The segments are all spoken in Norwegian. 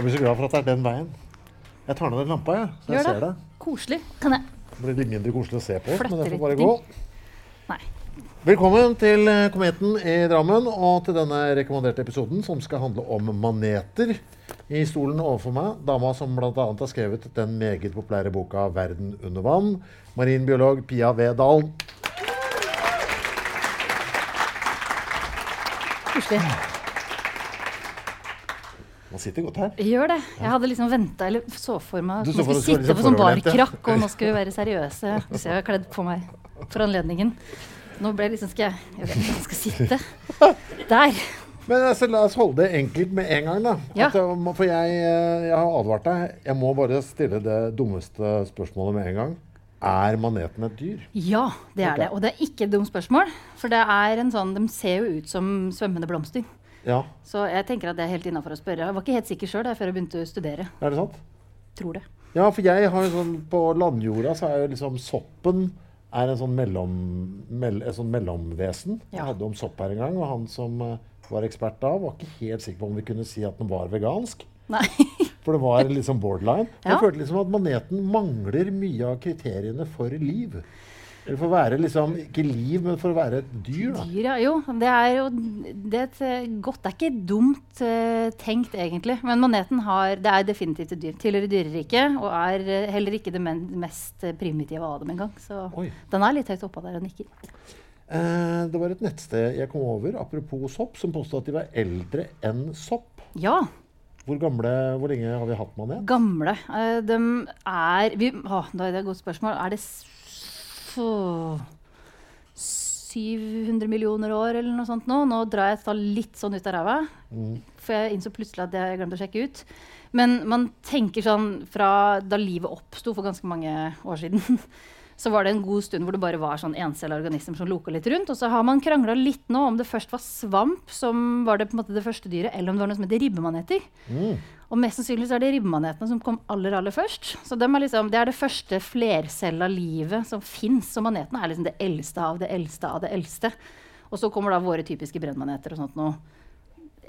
Jeg blir så glad for at det er den veien. Jeg tar ned den lampa, jeg, så jeg Gjør det. ser det. Koselig. Kan jeg Det blir litt mindre koselig å se på, men det får bare gå. Nei. Velkommen til eh, Kometen i Drammen og til denne rekommanderte episoden som skal handle om maneter. I stolen overfor meg, dama som bl.a. har skrevet den meget populære boka 'Verden under vann', marinbiolog Pia V. Dahl. Koselig. Man sitter godt her. Gjør det. Jeg hadde liksom venta eller så for meg at man skulle sitte på sånn barkrakk, og nå skal vi være seriøse. Så jeg har kledd på meg for anledningen. Nå ble jeg liksom Skal jeg Jeg vet ikke hvor jeg skal sitte. Der. Men altså, la oss holde det enkelt med en gang, da. Ja. At, for jeg, eh, jeg har advart deg. Jeg må bare stille det dummeste spørsmålet med en gang. Er maneten et dyr? Ja, det er det. Og det er ikke et dumt spørsmål. For det er en sånn De ser jo ut som svømmende blomster. Ja, Så jeg tenker at det er helt innafor å spørre. Jeg var ikke helt sikker sjøl før jeg begynte å studere. er det sant? Tror det. Ja, for jeg har jo sånn På landjorda så er jo liksom soppen er en sånn, mellom, mell, et sånn mellomvesen. Jeg hadde om sopp her en gang, og han som eh, var ekspert da, var ikke helt sikker på om vi kunne si at den var vegansk. Nei. For det var liksom borderline. Ja. Jeg følte liksom at maneten mangler mye av kriteriene for liv. Eller for å være liksom Ikke liv, men for å være et dyr, da. Dyr, ja. Jo, det er jo det er eh, godt Det er ikke dumt uh, tenkt, egentlig. Men maneten har Det er definitivt et dyr. Tilhører dyreriket og er eh, heller ikke det mest primitive av dem engang. Så Oi. den er litt høyt oppå der og nikker. Uh, det var et nettsted jeg kom over, apropos sopp, som påstod at de var eldre enn sopp. Ja, Hvor gamle, hvor lenge har vi hatt manet? gamle. Uh, de er vi, å, Det er et godt spørsmål. Er det 700 millioner år eller noe sånt nå? Nå drar jeg et tall litt sånn ut av ræva. For jeg innså plutselig at jeg glemt å sjekke ut. Men man tenker sånn fra da livet oppsto for ganske mange år siden, så var det en god stund hvor det bare var sånn encella organismer som loka litt rundt. Og så har man krangla litt nå om det først var svamp som var det, det første dyret, eller om det var noe som heter ribbemaneter. Og mest sannsynlig så er det ribbemanetene som kom aller aller først. Så de er liksom, Det er det første flercella livet som fins. Og manetene er liksom det eldste av det eldste av det eldste. Og så kommer da våre typiske brennmaneter og sånt noe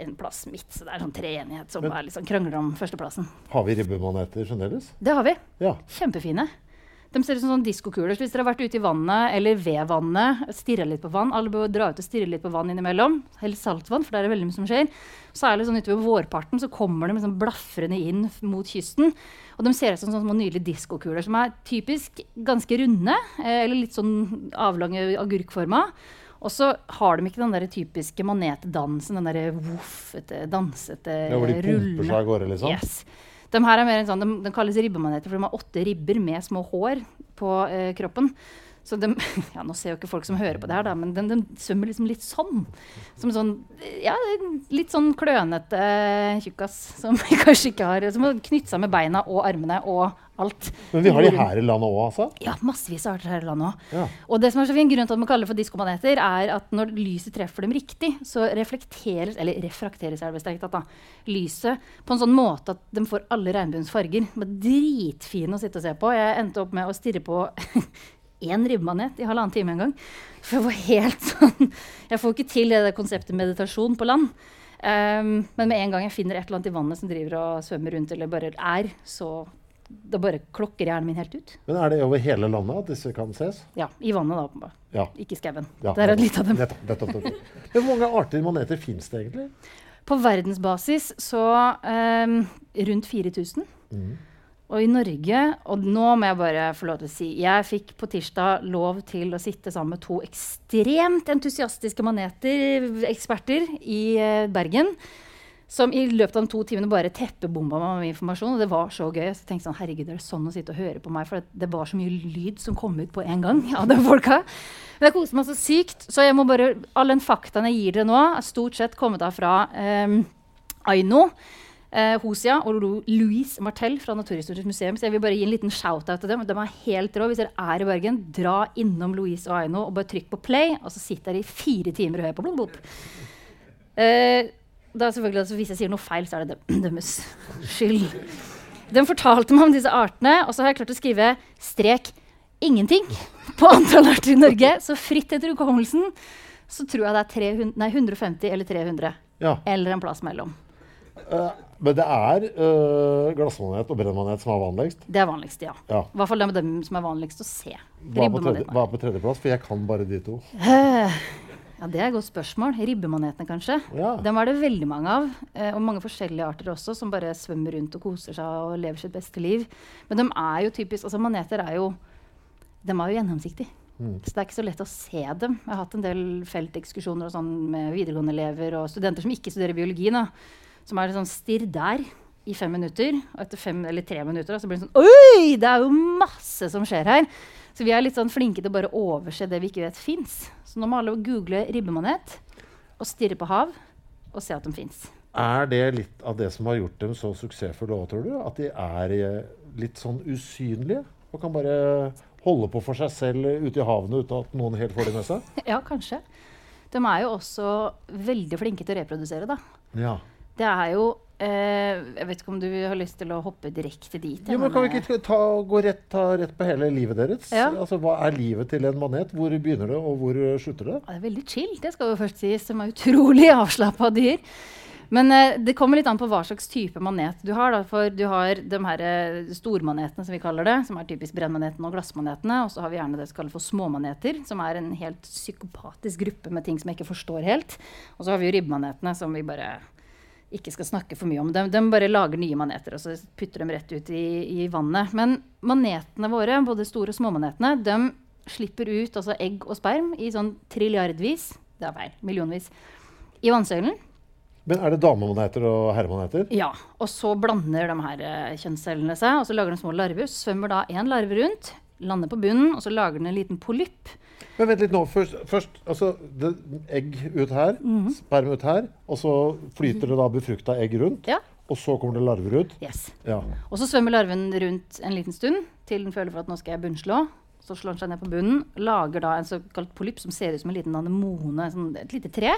en plass midt. Så det er sånn treenighet som Men- er liksom krangler om førsteplassen. Har vi ribbemaneter fremdeles? Det har vi. Ja. Kjempefine. De ser ut som sånn diskokuler. Så hvis dere har vært ute i vannet eller ved vannet, stirra litt på vann Alle bør dra ut og stirre litt på vann innimellom. Helst saltvann, for der er det veldig mye som skjer. Så er det sånn utover vårparten så kommer de liksom blafrende inn mot kysten. Og de ser ut som sånne små nydelige diskokuler som er typisk ganske runde, eh, eller litt sånn avlange agurkforma. Og så har de ikke den der typiske manetdansen, den der voffete, dansete, Ja, hvor de pumper seg av gårde, liksom? Yes. De her er mer en sånn, de, de kalles ribbemaneter, for de har åtte ribber med små hår på eh, kroppen. Så de, ja, Nå ser jo ikke folk som hører på det her, da, men de, de svømmer liksom litt sånn. Som sånn ja, litt sånn klønete eh, tjukkas som kanskje ikke har Som har knyttet seg med beina og armene og alt. Men vi har de her i landet òg, altså? Ja, massevis av arter her i landet òg. Ja. Og det som er så fin grunn til at man kaller det for diskomaneter, er at når lyset treffer dem riktig, så reflekteres Eller refrakteres, er det strengt tatt, da. Lyset på en sånn måte at de får alle regnbuens farger. De er Dritfine å sitte og se på. Jeg endte opp med å stirre på én ribbemanet i halvannen time en gang. For jeg var helt sånn Jeg får ikke til det konseptet meditasjon på land. Um, men med en gang jeg finner et eller annet i vannet som driver og svømmer rundt, eller bare er, så da bare klokker hjernen min helt ut. Men er det over hele landet at disse kan ses? Ja, I vannet, da. åpenbart. Ja. Ikke skauen. ja Der er det litt av dem. Nettopp, nettopp, nettopp. Hvor mange arter maneter fins det egentlig? På verdensbasis så um, rundt 4000. Og i Norge Og nå må jeg bare få lov til å si Jeg fikk på tirsdag lov til å sitte sammen med to ekstremt entusiastiske maneter-eksperter i eh, Bergen. Som i løpet av de to timene bare teppebomba meg med informasjon. Og det var så gøy. Så tenkte sånn, herregud, er sånn å sitte og høre på meg? For det, det var så mye lyd som kom ut på en gang av de folka. Men jeg koste meg så sykt. Så jeg må bare, all den faktaen jeg gir dere nå, er stort sett kommet av fra um, Aino. Uh, Hosia og Louise Martell fra Naturhistorisk museum. Så jeg vil bare gi en liten shout-out til dem. De er helt rå. Hvis dere er i Bergen, dra innom Louise og Aino og bare trykk på play, og så sitter dere i fire timer og hører på Blom blop. Eh, da selvfølgelig, altså, hvis jeg sier noe feil, så er det deres skyld. Den fortalte meg om disse artene, og så har jeg klart å skrive strek ingenting på antall arter i Norge. Så fritt etter hukommelsen så tror jeg det er 300, nei, 150 eller 300. Ja. Eller en plass mellom. Uh, men det er uh, glassmanet og brennmanet som er vanligst. Det er vanligst, ja. Ja. I hvert fall det med dem som er vanligst å se. Hva er på, tredje, hva er på tredjeplass? For jeg kan bare de to. Ja, Det er et godt spørsmål. Ribbemanetene, kanskje. Ja. Dem er det veldig mange av. Eh, og mange forskjellige arter også, som bare svømmer rundt og koser seg og lever sitt beste liv. Men de er jo typisk, altså maneter er jo de er jo gjennomsiktige. Så det er ikke så lett å se dem. Jeg har hatt en del feltekskursjoner og sånn med videregående elever og studenter som ikke studerer biologi. Da, som er sånn stirr der i fem minutter, og etter fem eller tre minutter da, så blir det sånn Oi! Det er jo masse som skjer her. Så vi er litt sånn flinke til å bare overse det vi ikke vet fins. Så nå må alle google ribbemanet og stirre på hav og se at de fins. Er det litt av det som har gjort dem så suksessfulle òg, tror du? At de er eh, litt sånn usynlige? Og kan bare holde på for seg selv ute i havene uten at noen helt får det med seg? Ja, kanskje. De er jo også veldig flinke til å reprodusere, da. Ja. Det er jo Jeg vet ikke om du har lyst til å hoppe direkte dit? Jo, men Kan vi ikke ta, gå rett, ta rett på hele livet deres? Ja. Altså, Hva er livet til en manet? Hvor begynner det, og hvor slutter det? Ja, det er veldig chill, det skal jo først sies. som er utrolig avslappa dyr. Men eh, det kommer litt an på hva slags type manet du har. Da. For du har de her eh, stormanetene, som vi kaller det, som er typisk brennmanetene og glassmanetene. Og så har vi gjerne det som kalles for småmaneter, som er en helt psykopatisk gruppe med ting som jeg ikke forstår helt. Og så har vi jo ribbmanetene, som vi bare ikke skal snakke for mye om. De, de bare lager nye maneter og så putter dem rett ut i, i vannet. Men manetene våre, både store og småmanetene, de slipper ut altså egg og sperm i sånn trilliardvis, det er feil, millionvis, i vannsøylen. Men er det damemaneter og herremaneter? Ja, og så blander de her eh, kjønnscellene seg, og så lager de små larver. Svømmer da én larve rundt, lander på bunnen, og så lager den en liten polypp. Men vent litt nå. Først, først altså, det, egg ut her, Mhm. sperm ut her, og så flyter det da befrukta egg rundt. Ja. Og så kommer det larver ut. Yes. Ja. Og så svømmer larven rundt en liten stund til den føler for at nå skal jeg bunnslå. Så slår den seg ned på bunnen, lager da en såkalt polypp som ser ut som en liten anemone, sånn, et lite tre.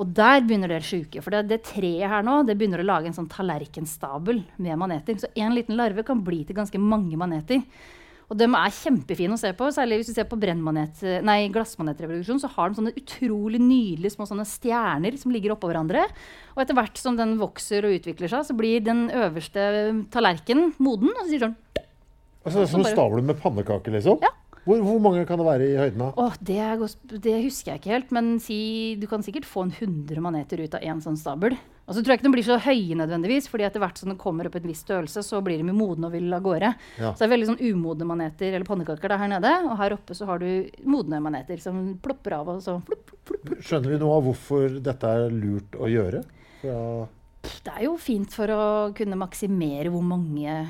Og der begynner det sjuke. For det, det treet her nå det begynner å lage en sånn tallerkenstabel med maneter. Så en liten larve kan bli til ganske mange maneter. Og de er kjempefine å se på. Særlig hvis du ser på nei, glassmanetrevolusjonen, så har de sånne utrolig nydelige små stjerner som ligger oppå hverandre. Og etter hvert som den vokser og utvikler seg, så blir den øverste tallerkenen moden. Og så sier sånn Altså, som bare- stavler med pannekaker, liksom? Ja. Hvor, hvor mange kan det være i høyden? da? Åh, det, er det husker jeg ikke helt, men si, du kan sikkert få en 100 maneter ut av én sånn stabel. Og så tror jeg ikke de blir så høye nødvendigvis, fordi etter hvert som de kommer opp i viss størrelse, så blir de modne og vil av gårde. Ja. Så det er veldig sånn umodne maneter eller pannekaker der her nede, og her oppe så har du modne maneter som plopper av og så flupp, flupp, flupp. Skjønner vi noe av hvorfor dette er lurt å gjøre? Ja. Det er jo fint for å kunne maksimere hvor mange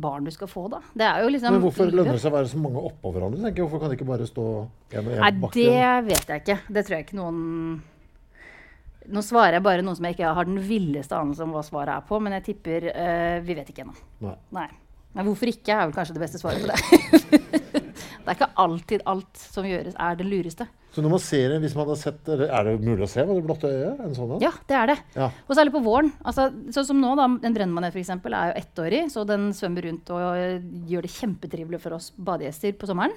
barn du skal få, da. Det er jo liksom Men hvorfor lønner det seg å være så mange oppå hverandre? Hvorfor kan det ikke bare stå en og én en bak det vet jeg ikke. Det tror jeg ikke noen Nå svarer jeg bare noe som jeg ikke har den villeste anelse om hva svaret er på, men jeg tipper uh, Vi vet ikke ennå. Nei. Nei. Men hvorfor ikke, er vel kanskje det beste svaret på det. det er ikke alltid alt som gjøres, er det lureste. Så når man ser en, hvis man har sett, Er det mulig å se med det blotte øyet? En sånn? Ja, det er det. Ja. Og særlig på våren. Altså, sånn som nå, da, En brennmanet for eksempel, er jo ettårig, så den svømmer rundt og eh, gjør det kjempetrivelig for oss badegjester på sommeren.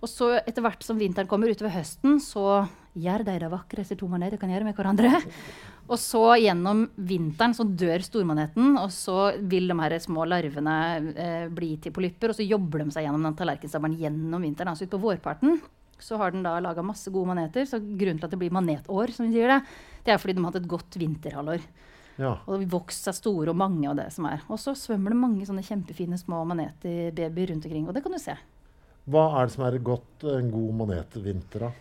Og så etter hvert som vinteren kommer utover høsten, så Gjør de det vakreste to maneter kan gjøre med hverandre. Og så gjennom vinteren så dør stormaneten, og så vil de her små larvene eh, bli til polypper. Og så jobber de seg gjennom den tallerkenstabelen gjennom vinteren. Altså utpå vårparten så har den da laga masse gode maneter. Så grunnen til at det blir manetår, som vi sier det, det er fordi de har hatt et godt vinterhalvår. Ja. Og det vokser seg store og mange av det som er. Og så svømmer det mange sånne kjempefine små maneterbabyer rundt omkring. Og det kan du se. Hva er det som er godt, en god manetvinter, da?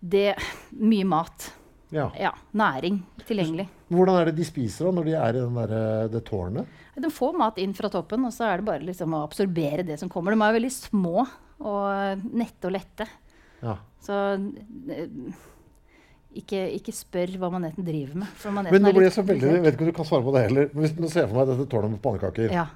Det Mye mat. Ja. Ja. Næring tilgjengelig. Hvordan er det de spiser da, når de er i den der, eh, det tårnet? De får mat inn fra toppen, og så er det bare liksom å absorbere det som kommer. De er veldig små og nette og lette. Ja. Så eh, ikke, ikke spør hva maneten driver med. For Men nå blir jeg så veldig, jeg vet ikke om du kan svare på det heller. Men hvis, du ser for meg dette tårnet med pannekaker. Ja.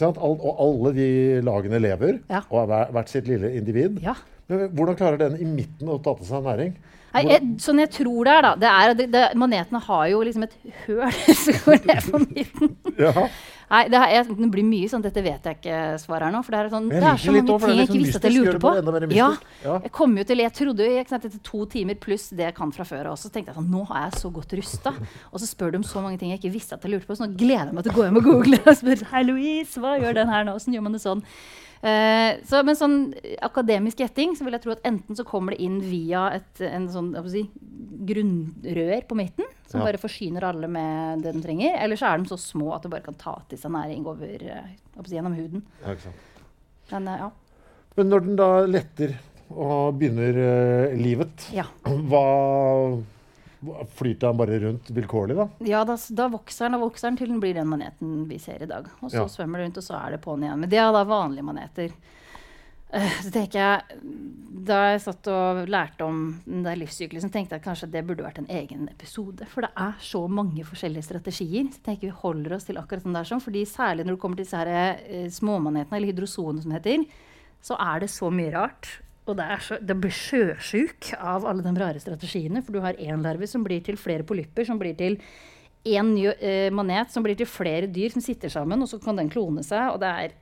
All, og alle de lagene lever, Ja. og er hver- hvert sitt lille individ. ja. Men hvordan klarer den i midten å ta til seg næring? Nei, jeg, sånn jeg tror det er, da det er, det, det, Manetene har jo liksom et høl som går ned på midten. Ja. Nei, det, er, jeg, det blir mye sånn Dette vet jeg ikke'-svar her nå. For det er, sånn, det er så mange ting er jeg ikke visste sånn at jeg lurte på. Ja. Ja. jeg kom jo til, jeg trodde jo sant, etter to timer pluss det jeg kan fra før av, så tenkte jeg sånn Nå er jeg så godt rusta. Og så spør du om så mange ting jeg ikke visste at jeg lurte på. Så nå gleder jeg meg til å gå hjem og google og spørre Hei, Louise, hva gjør den her nå? Hvordan gjør man det sånn? Uh, så med sånn akademisk gjetting så vil jeg tro at enten så kommer det inn via et en sånn, si, grunnrør på midten, som Ja. bare forsyner alle med det de trenger. Eller så er de så små at de bare kan ta til seg næring over, eh, gjennom huden. Ja, ikke sant. Men eh, ja. Men når den da letter og begynner uh, livet, ja. hva Flyter den bare rundt vilkårlig, da? Ja, da, da vokser den og vokser den til den blir den maneten vi ser i dag. Og så svømmer det rundt, og så er det på'n igjen. Men det er da vanlige maneter. Eh, så tenker jeg, Da jeg satt og lærte om den der livssyklusen, tenkte jeg kanskje det burde vært en egen episode. For det er så mange forskjellige strategier. Så jeg tenker vi holder oss til akkurat den der sånn, fordi Særlig når det kommer til disse her, eh, småmanetene, eller hydrosonene som heter, så er det så mye rart. Og det, så, det blir sjøsjuk av alle de rare strategiene. For du har én larve som blir til flere polypper, som blir til én ny eh, manet, som blir til flere dyr som sitter sammen, og så kan den klone seg. Og det er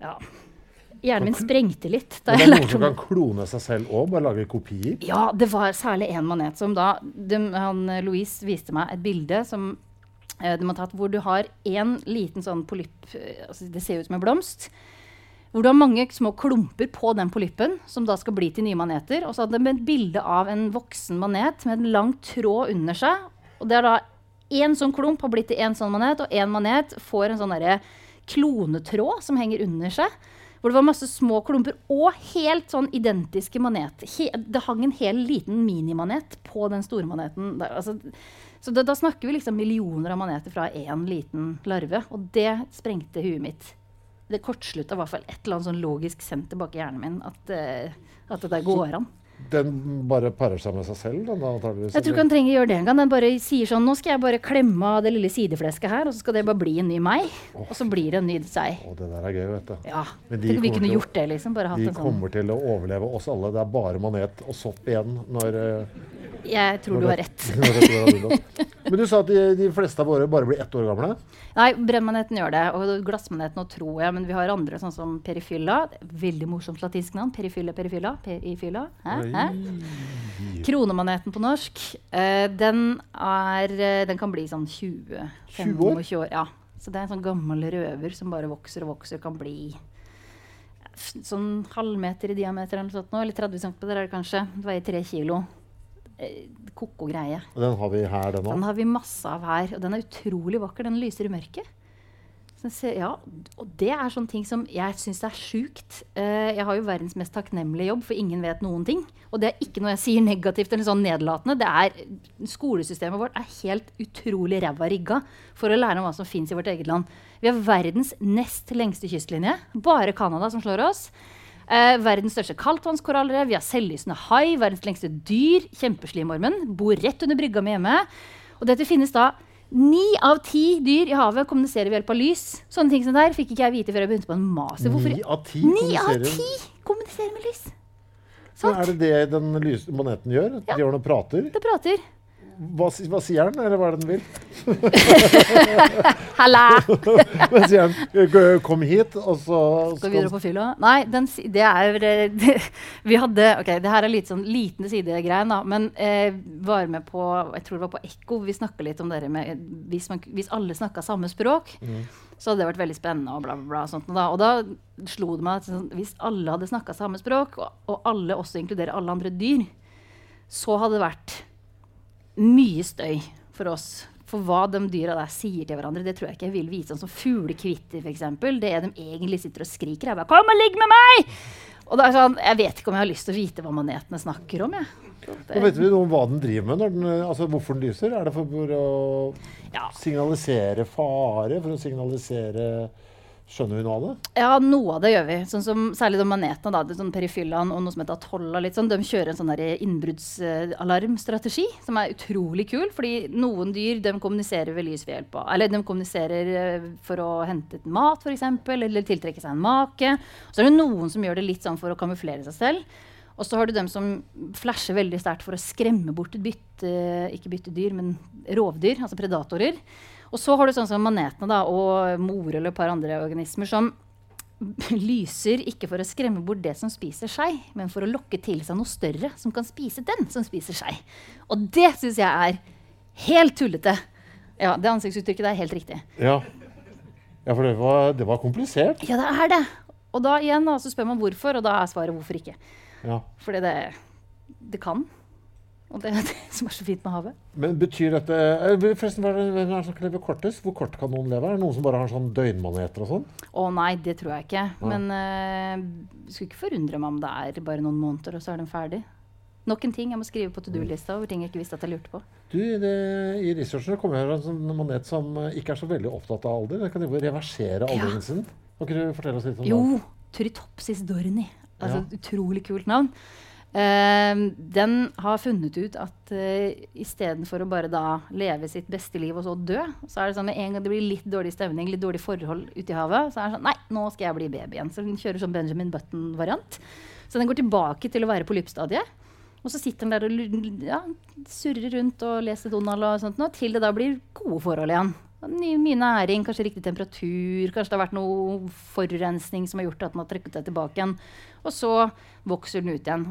Ja. Hjernen min sprengte litt da Men det er noen som kan klone seg selv òg, bare lage kopier? ja, det var særlig én manet som da de, han, Louise viste meg et bilde som eh, de har tatt hvor du har én liten sånn polypp eh, altså Det ser ut som en blomst. Hvor du har mange små klumper på den polyppen, som da skal bli til nye maneter. Og så hadde de et bilde av en voksen manet med en lang tråd under seg. Og det er da én sånn klump har blitt til én sånn manet, og én manet får en sånn derre klonetråd som henger under seg. Hvor det var masse små klumper og helt sånn identiske maneter. He det hang en hel liten minimanet på den store maneten. Der, altså, så da, da snakker vi liksom millioner av maneter fra én liten larve. Og det sprengte huet mitt. Det kortslutta i hvert fall et eller annet sånn logisk senter bak hjernen min at, uh, at det der går an. Den bare parer seg med seg selv? Den, antageligvis, Jeg tror ikke han trenger å gjøre det engang. Den bare sier sånn Nå skal jeg bare klemme av det lille sideflesket her, og så skal det bare bli en ny meg. Og så blir det en ny seg. Å, det der er gøy, vet du. Ja. Men de vi kunne gjort det, liksom. Bare hatt De en sånn kommer til å overleve oss alle. Det er bare manet og sopp igjen når, eh, Jeg tror når du har rett. Men du sa at de, de fleste av våre bare blir ett år gamle. Nei, brennmaneten gjør det. Og glassmaneten òg, tror jeg. Men vi har andre, sånn som perifylla. Er Veldig morsomt latinsk navn. Perifylla, perifylla. Perifylla. Hæ? Hæ? Kronemaneten på norsk, eh, den, er, eh, den kan bli sånn 20 20 år? 25 år. Ja. Så det er en sånn gammel røver som bare vokser og vokser. Kan bli sånn halvmeter i diameter eller sånt nå. Eller 30 cm er det kanskje. Det veier 3 kilo. Eh, Ko-ko greie. Og Den har vi her, den Den har vi masse av her. Og den er utrolig vakker. Den lyser i mørket. Ja, og det er sånne ting som jeg syns er sjukt. Eh, jeg har jo verdens mest takknemlige jobb, for ingen vet noen ting. Og det er ikke noe jeg sier negativt eller sånn nedlatende. Det er, skolesystemet vårt er helt utrolig ræva rigga for å lære om hva som fins i vårt eget land. Vi har verdens nest lengste kystlinje. Bare Canada som slår oss. Eh, verdens største kaldtvannskorallrev. Vi har selvlysende hai. Verdens lengste dyr. Kjempeslimormen. Bor rett under brygga mi hjemme. Og dette finnes da Ni av ti dyr i havet kommuniserer ved hjelp av lys. Sånne ting som der fikk ikke jeg vite før jeg begynte på en master. Hvorfor? Ni av ti Ni av kommuniserer- ti kommuniserer med lys! Men Sant? er det det den lys maneten gjør? Ja. De gjør noe prater? Det prater. Hva, hva sier den, eller hva er det den vil? Halla! Men sier den 'kom hit', og så Skal vi videre på fylla? Nei, den, det er jo... det, Vi hadde Ok, det her er litt sånn liten sidegreie, da. Men eh, var med på Jeg tror det var på Ekko. Vi snakka litt om det med hvis, man, hvis alle snakka samme språk, så hadde det vært veldig spennende. Og bla, bla, bla. Sånt, og, da. og da slo det meg at sånn, hvis alle hadde snakka samme språk, og, og alle også inkluderer alle andre dyr, så hadde det vært mye støy for oss. For hva de dyra der sier til hverandre, det tror jeg ikke jeg vil vite. Sånn som fuglekvitter, f.eks. Det er de egentlig sitter og skriker, er bare 'Kom og ligg med meg!' Og det er sånn, Jeg vet ikke om jeg har lyst til å vite hva manetene snakker om. jeg. Nå vet vi noe om hva den driver med, når den, altså hvorfor den lyser? Er det for, for å Ja. signalisere fare? For å signalisere Skjønner vi noe av det? Ja, noe av det gjør vi. Sånn som, særlig de manetene, da, sånn Perifyllaen og noe som heter Atolla. Sånn, de kjører en sånn innbruddsalarmstrategi som er utrolig kul. fordi noen dyr de kommuniserer ved lys ved hjelp av Eller de kommuniserer eh, for å hente et mat, f.eks., eller tiltrekke seg en make. Så er det noen som gjør det litt sånn for å kamuflere seg selv. Og så har du dem som flasher veldig sterkt for å skremme bort et bytte, ikke byttedyr, men rovdyr, altså predatorer. Og så har du sånn som manetene da, og mor eller et par andre organismer som lyser ikke for å skremme bort det som spiser seg, men for å lokke til seg noe større som kan spise den som spiser seg. Og det syns jeg er helt tullete. Ja, det ansiktsuttrykket der er helt riktig. Ja, ja for det var, det var komplisert. Ja, det er det. Og da igjen da, så spør man hvorfor, og da er svaret hvorfor ikke. Ja. Fordi det, det kan. Og det er det som er så fint med havet. Men betyr dette eh, Forresten, hvem er det som kan leve kortest? Hvor kort kan noen leve? Er det noen som bare har sånn døgnmaneter og sånn? Å nei, det tror jeg ikke. Nei. Men uh, skulle ikke forundre meg om det er bare noen måneder, og så er den ferdig. Nok en ting jeg må skrive på to do-lista over ting jeg ikke visste at jeg lurte på. Du, det, I researchen kommer jeg over en sånn manet som eh, ikke er så veldig opptatt av alder. Den kan jo reversere aldringen sin. Kan ikke du fortelle oss litt om det? Jo? Turritopsis dorni. Altså Ja. utrolig kult navn. Eh, den har funnet ut at uh, istedenfor å bare da leve sitt beste liv og så dø, så er det sånn med en gang det blir litt dårlig stemning, litt dårlig forhold ute i havet, så er det sånn Nei, nå skal jeg bli baby igjen. Så den kjører sånn Benjamin Button-variant. Så den går tilbake til å være på lyppstadiet. Og så sitter den der og ja, surrer rundt og leser Donald og sånt noe, til det da blir gode forhold igjen. Mye næring, kanskje riktig temperatur, kanskje det har vært noe forurensning som har gjort at den har trukket seg tilbake igjen. Og så vokser den ut igjen.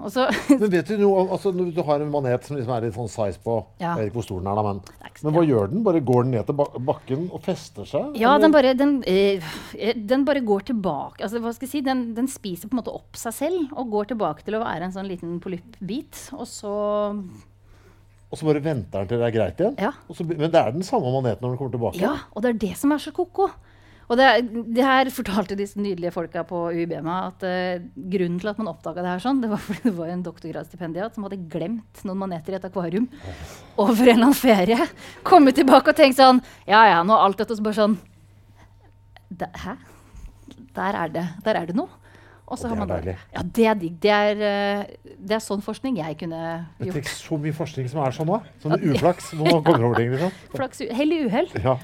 Men vet du noe altså, Når du har en manet som liksom er litt sånn size på Ja. Jeg vet ikke hvor stor den er, da, men, er men hva gjør den? Bare går den ned til bakken og fester seg? Ja, den bare, den, eh, den bare går tilbake. Altså, hva skal jeg si? Den, den spiser på en måte opp seg selv og går tilbake til å være en sånn liten polyppbit. Og så Og så bare venter den til det er greit igjen? Ja. Og så, men det er den samme maneten når den kommer tilbake? Ja, og det er det som er så ko-ko. Og det, det her fortalte disse nydelige folka på UiB meg at uh, grunnen til at man oppdaga det her sånn, det var fordi det var en doktorgradsstipendiat som hadde glemt noen maneter i et akvarium over en eller annen ferie. Kommet tilbake og tenkt sånn Ja ja, nå alt dette så bare sånn «Det- Hæ? Der er det, der er det noe. Og så har det man deilig. Ja, det er digg. Det er, eh, det er sånn forskning jeg kunne Det gjort. trengs så mye forskning som er sånn òg. Sånn uflaks. Hvor man kommer over ting, liksom. Flaks, hell i uhell. Ja.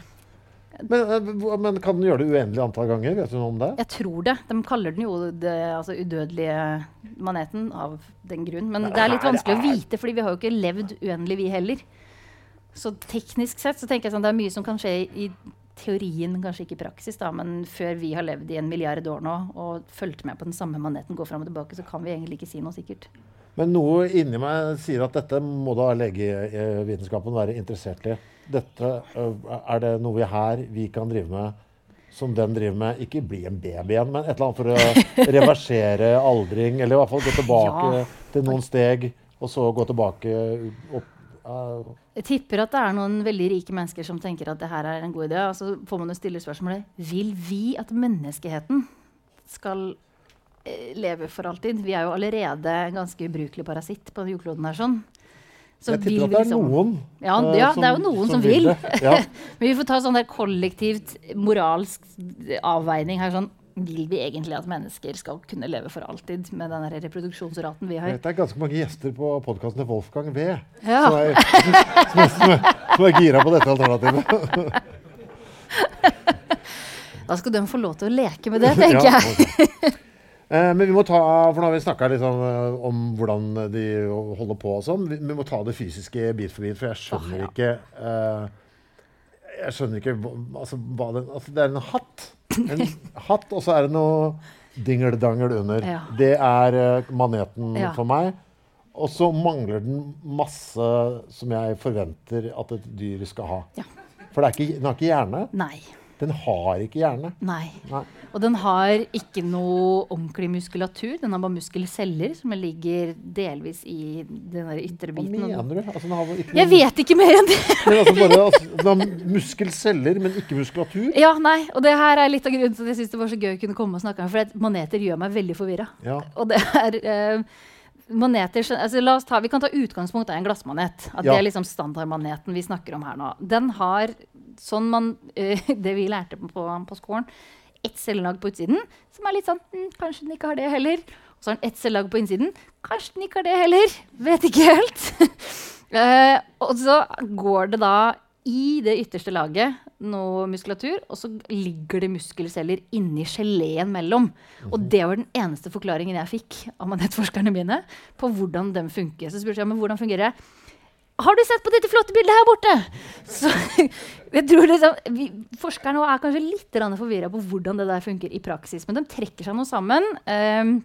Men, eh, men kan den gjøre det uendelig antall ganger? Vet du noe om det? Jeg tror det. De kaller den jo det altså, udødelige maneten av den grunn. Men det er litt vanskelig å vite, fordi vi har jo ikke levd uendelig, vi heller. Så teknisk sett så tenker jeg sånn det er mye som kan skje i teorien, kanskje ikke i praksis. da, Men før vi har levd i en milliard år nå og fulgt med på den samme maneten gå fram og tilbake, så kan vi egentlig ikke si noe sikkert. Men noe inni meg sier at dette må da legevitenskapen være interessert i. Dette, øh, er det noe vi her vi kan drive med som den driver med? Ikke bli en baby igjen, men et eller annet for å reversere aldring. Eller i hvert fall gå tilbake Ja. til noen steg, og så gå tilbake opp. Øh, Jeg tipper at det er noen veldig rike mennesker som tenker at det her er en god idé. Og så får man jo stille spørsmålet Vil vi at menneskeheten skal eh, leve for alltid? Vi er jo allerede en ganske ubrukelig parasitt på jordkloden her. sånn. Så jeg tipper at det er liksom- noen Ja, øh, ja, det er jo noen som vil. vil Ja. Men vi får ta sånn der kollektivt moralsk avveining her. sånn, Vil vi egentlig at mennesker skal kunne leve for alltid med den reproduksjonsraten vi har? Det er ganske mange gjester på podkasten til Wolfgang V Ja. som, er, som, er, som, er, som er gira på dette alternativet. Da skal de få lov til å leke med det, tenker jeg. Eh, men vi må ta, for nå har vi snakka litt om, eh, om hvordan de holder på og sånn. Vi, vi må ta det fysiske bit for bit, for jeg skjønner Ah, ja. ikke eh, Jeg skjønner ikke altså, hva den Altså, det er en hatt. En hatt, og så er det noe dingeldangel under. Ja. Det er eh, maneten Ja. for meg. Og så mangler den masse som jeg forventer at et dyr skal ha. Ja. For det er ikke, den har ikke hjerne. Nei. Den har ikke hjerne. Nei. Nei. Og den har ikke noe ordentlig muskulatur. Den har bare muskelceller som ligger delvis i den ytre biten. Hva mener du? Altså, den har ikke Jeg vet ikke mer enn det! Men altså bare, altså, den har muskelceller, men ikke muskulatur? Ja, nei, og det her er litt av grunnen til at jeg synes det var så gøy å kunne komme og snakke om For maneter gjør meg veldig forvirra. Ja. Og det er eh, maneter altså ta, Vi kan ta utgangspunkt i en glassmanet. At Ja. Det er liksom standardmaneten vi snakker om her nå. Den har, sånn man, uh, det vi lærte på, på skolen, ett cellelag på utsiden som er litt sånn hm, Kanskje den ikke har det heller. Og så har den ett cellelag på innsiden. Kanskje den ikke har det heller. Vet ikke helt. uh, og så går det da i det ytterste laget noe muskulatur, og så ligger det muskelceller inni geleen mellom. Og det var den eneste forklaringen jeg fikk av manettforskerne mine på hvordan de funker. Så spurte jeg men hvordan fungerer det. Har du sett på dette flotte bildet her borte? Så jeg tror liksom, vi, Forskerne er kanskje litt forvirra på hvordan det der funker i praksis. Men de trekker seg nå sammen. Um,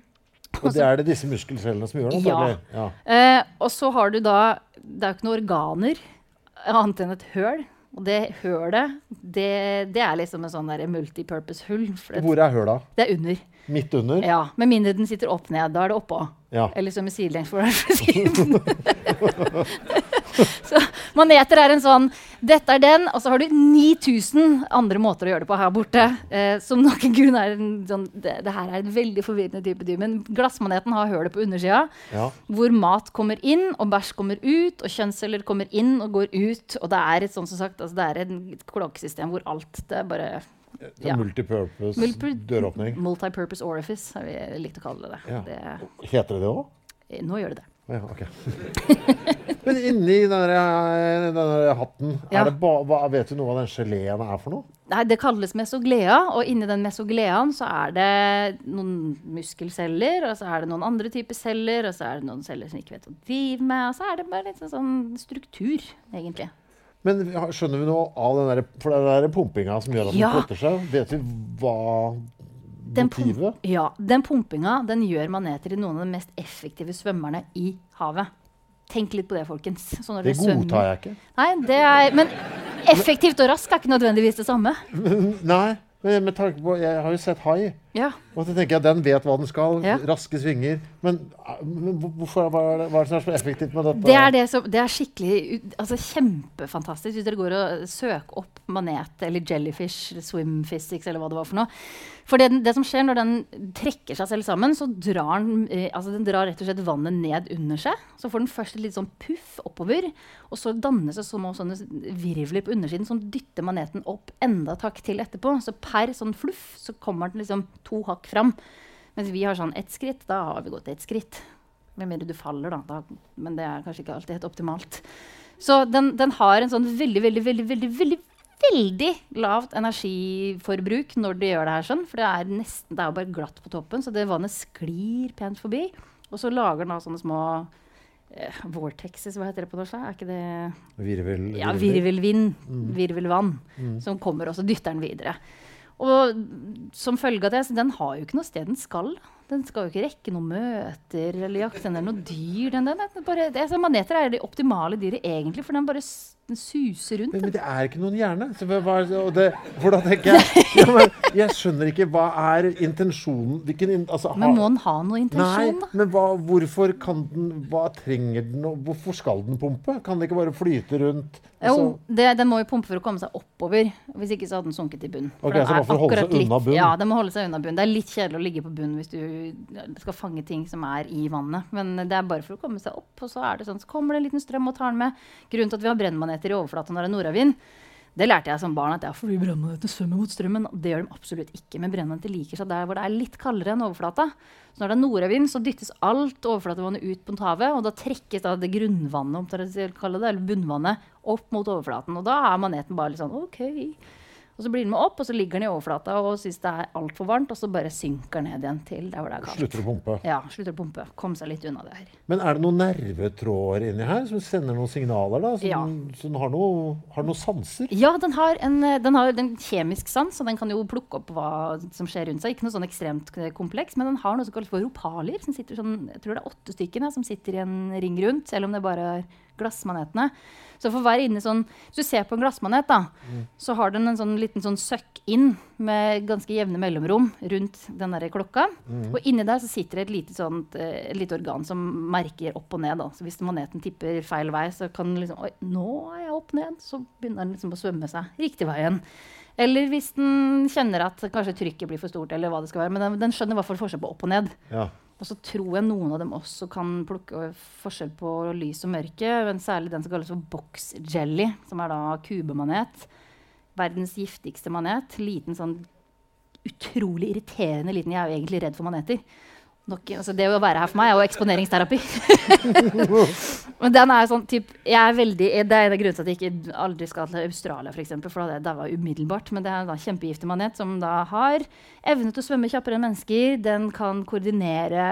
Og det er det disse muskelcellene som gjør Noe, Ja. ja. Uh, og så har du da Det er jo ikke noen organer annet enn et høl. Og det hølet, det, det er liksom en sånn multipurpose-hull. Hvor er høla? Det er under. Midt under? Ja, Med mindre den sitter opp ned. Da er det oppå. Ja. Eller som i sidelengs for siden. så maneter er en sånn Dette er den, og så har du 9000 andre måter å gjøre det på her borte. Eh, som nok en grunn er en sånn det, det her er en veldig forvirrende type dyr. Men glassmaneten har hølet på undersida Ja. hvor mat kommer inn, og bæsj kommer ut, og kjønnsceller kommer inn og går ut. Og det er et sånn som sagt, altså det er et kloakksystem hvor alt det er bare Ja. Multipurpose Multi- døråpning. Multipurpose orifice, har vi likt å kalle det. Ja. det. Heter det det òg? Nå gjør det det. Ja, ok. Men inni den der, eh, hatten, Ja. det ba, hva, vet du noe hva den geleen er for noe? Nei, det kalles mesoglea, og inni den mesogleaen så er det noen muskelceller, og så er det noen andre typer celler, og så er det noen celler som ikke vet hva de driver med, og så er det bare litt sånn, sånn struktur, egentlig. Men vi har- skjønner vi noe av den der, for den der pumpinga som gjør at den Ja. flytter seg? Vet vi hva Den motivet? Pump, Ja, den pumpinga den gjør maneter til noen av de mest effektive svømmerne i havet. Tenk litt på det, folkens. Det godtar jeg ikke. Nei, det er, men effektivt og rask er ikke nødvendigvis det samme. Nei, men med tanke på Jeg har jo sett hai. Ja. Og så tenker jeg Den vet hva den skal. Ja. Raske svinger. Men, eh, men hvorfor, hva, er det, hva er det som er så effektivt med dette? Det er, det, som, det er skikkelig altså kjempefantastisk hvis dere går og søker opp manet eller jellyfish, swim physics eller hva det var for noe. For det, det som skjer når den trekker seg selv sammen, så drar den, eh, altså den drar rett og slett vannet ned under seg. Så får den først et litt sånn puff oppover, og så dannes det små sånne virvler på undersiden som dytter maneten opp enda et hakk til etterpå. Så per sånn fluff så kommer den liksom to hakk fram. Mens vi har sånn ett skritt, da har vi gått ett skritt. Med mindre du faller, da. da. Men det er kanskje ikke alltid helt optimalt. Så den, den har en sånn veldig, veldig, veldig, veldig, veldig, veldig lavt energiforbruk når de gjør det her sånn. For det er nesten, det er jo bare glatt på toppen, så det vannet sklir pent forbi. Og så lager den da sånne små eh, vortexes, hva heter det på norsk? Er ikke det Virvel, ja, virvelvind. Mm. virvelvann, som kommer og så dytter den videre. Og som følge av det, så den har jo ikke noe sted den skal. Den skal jo ikke rekke noen møter eller jakte eller noe dyr. Den, den, den bare, det, altså, maneter er det optimale dyret egentlig, for den bare den suser rundt. Men, men det er ikke noen hjerne. Så hva, det, hvordan tenker jeg ja, men Jeg skjønner ikke hva er intensjonen hvilken, altså, ha, Men må den ha noe intensjon, Nei, da? men hva, hvorfor kan den Hva trenger den, og hvorfor skal den pumpe? Kan den ikke bare flyte rundt? Jo, Altså, det, den må jo pumpe for å komme seg oppover. Hvis ikke så hadde den sunket i bunnen. Okay, Ok, den så er holde seg unna bunn? Ja, den må holde seg unna bunn. Det er litt kjedelig å ligge på bunnen hvis du skal fange ting som er i vannet. Men det er bare for å komme seg opp. Og så er det sånn, så kommer det en liten strøm og tar den med. Grunnen til at vi har brennmaneter i overflata når det er nordavind, det lærte jeg som barn at er fordi brennmaneter svømmer mot strømmen. Det gjør de absolutt ikke. Men brennmaneter liker seg der hvor det er litt kaldere enn overflata. Så når det er nordavind, så dyttes alt overflatevannet ut mot havet, og da trekkes da det grunnvannet, om det, eller bunnvannet, opp mot overflaten. Og da er maneten bare litt sånn OK. Og så blir den med opp, og så ligger den i overflata og syns det er altfor varmt, og så bare synker ned igjen til der hvor det er kaldt. Slutter å pumpe. Ja, slutter å pumpe. Kom seg litt unna det her. Men er det noen nervetråder inni her som sender noen signaler? da? Som, Ja. som har, noe, har noen sanser? Ja, den har en, den har en kjemisk sans, og den kan jo plukke opp hva som skjer rundt seg. Ikke noe sånn ekstremt eh, kompleks, men den har noe som kalles for ropaler, Som sitter sånn, jeg tror det er åtte stykker som sitter i en ring rundt, selv om det bare er glassmanetene. Så for hver inne sånn, Hvis du ser på en glassmanet, da, så har den en sånn liten sånn søkk inn med ganske jevne mellomrom rundt den der klokka. Og inni der så sitter det et lite, sånt, eh, et lite organ som merker opp og ned. Da. Så hvis maneten tipper feil vei, så kan den liksom Oi, nå er jeg opp ned. Så begynner den liksom å svømme seg riktig vei igjen. Eller hvis den kjenner at kanskje trykket blir for stort, eller hva det skal være. Men den, den skjønner i hvert fall forskjell på opp og ned. Ja. Og så tror jeg noen av dem også kan plukke forskjell på lys og mørke. Men særlig den som kalles for box jelly, som er da kubemanet. Verdens giftigste manet. Liten sånn utrolig irriterende liten Jeg er jo egentlig redd for maneter. Nok, altså det å være her for meg er jo eksponeringsterapi. Men den er sånn typ, jeg er veldig, Det er en av grunnene til at jeg ikke aldri skal til Australia, for, eksempel, for da hadde jeg daua umiddelbart. Men det er en da kjempegiftig manet som da har evne til å svømme kjappere enn mennesker. Den kan koordinere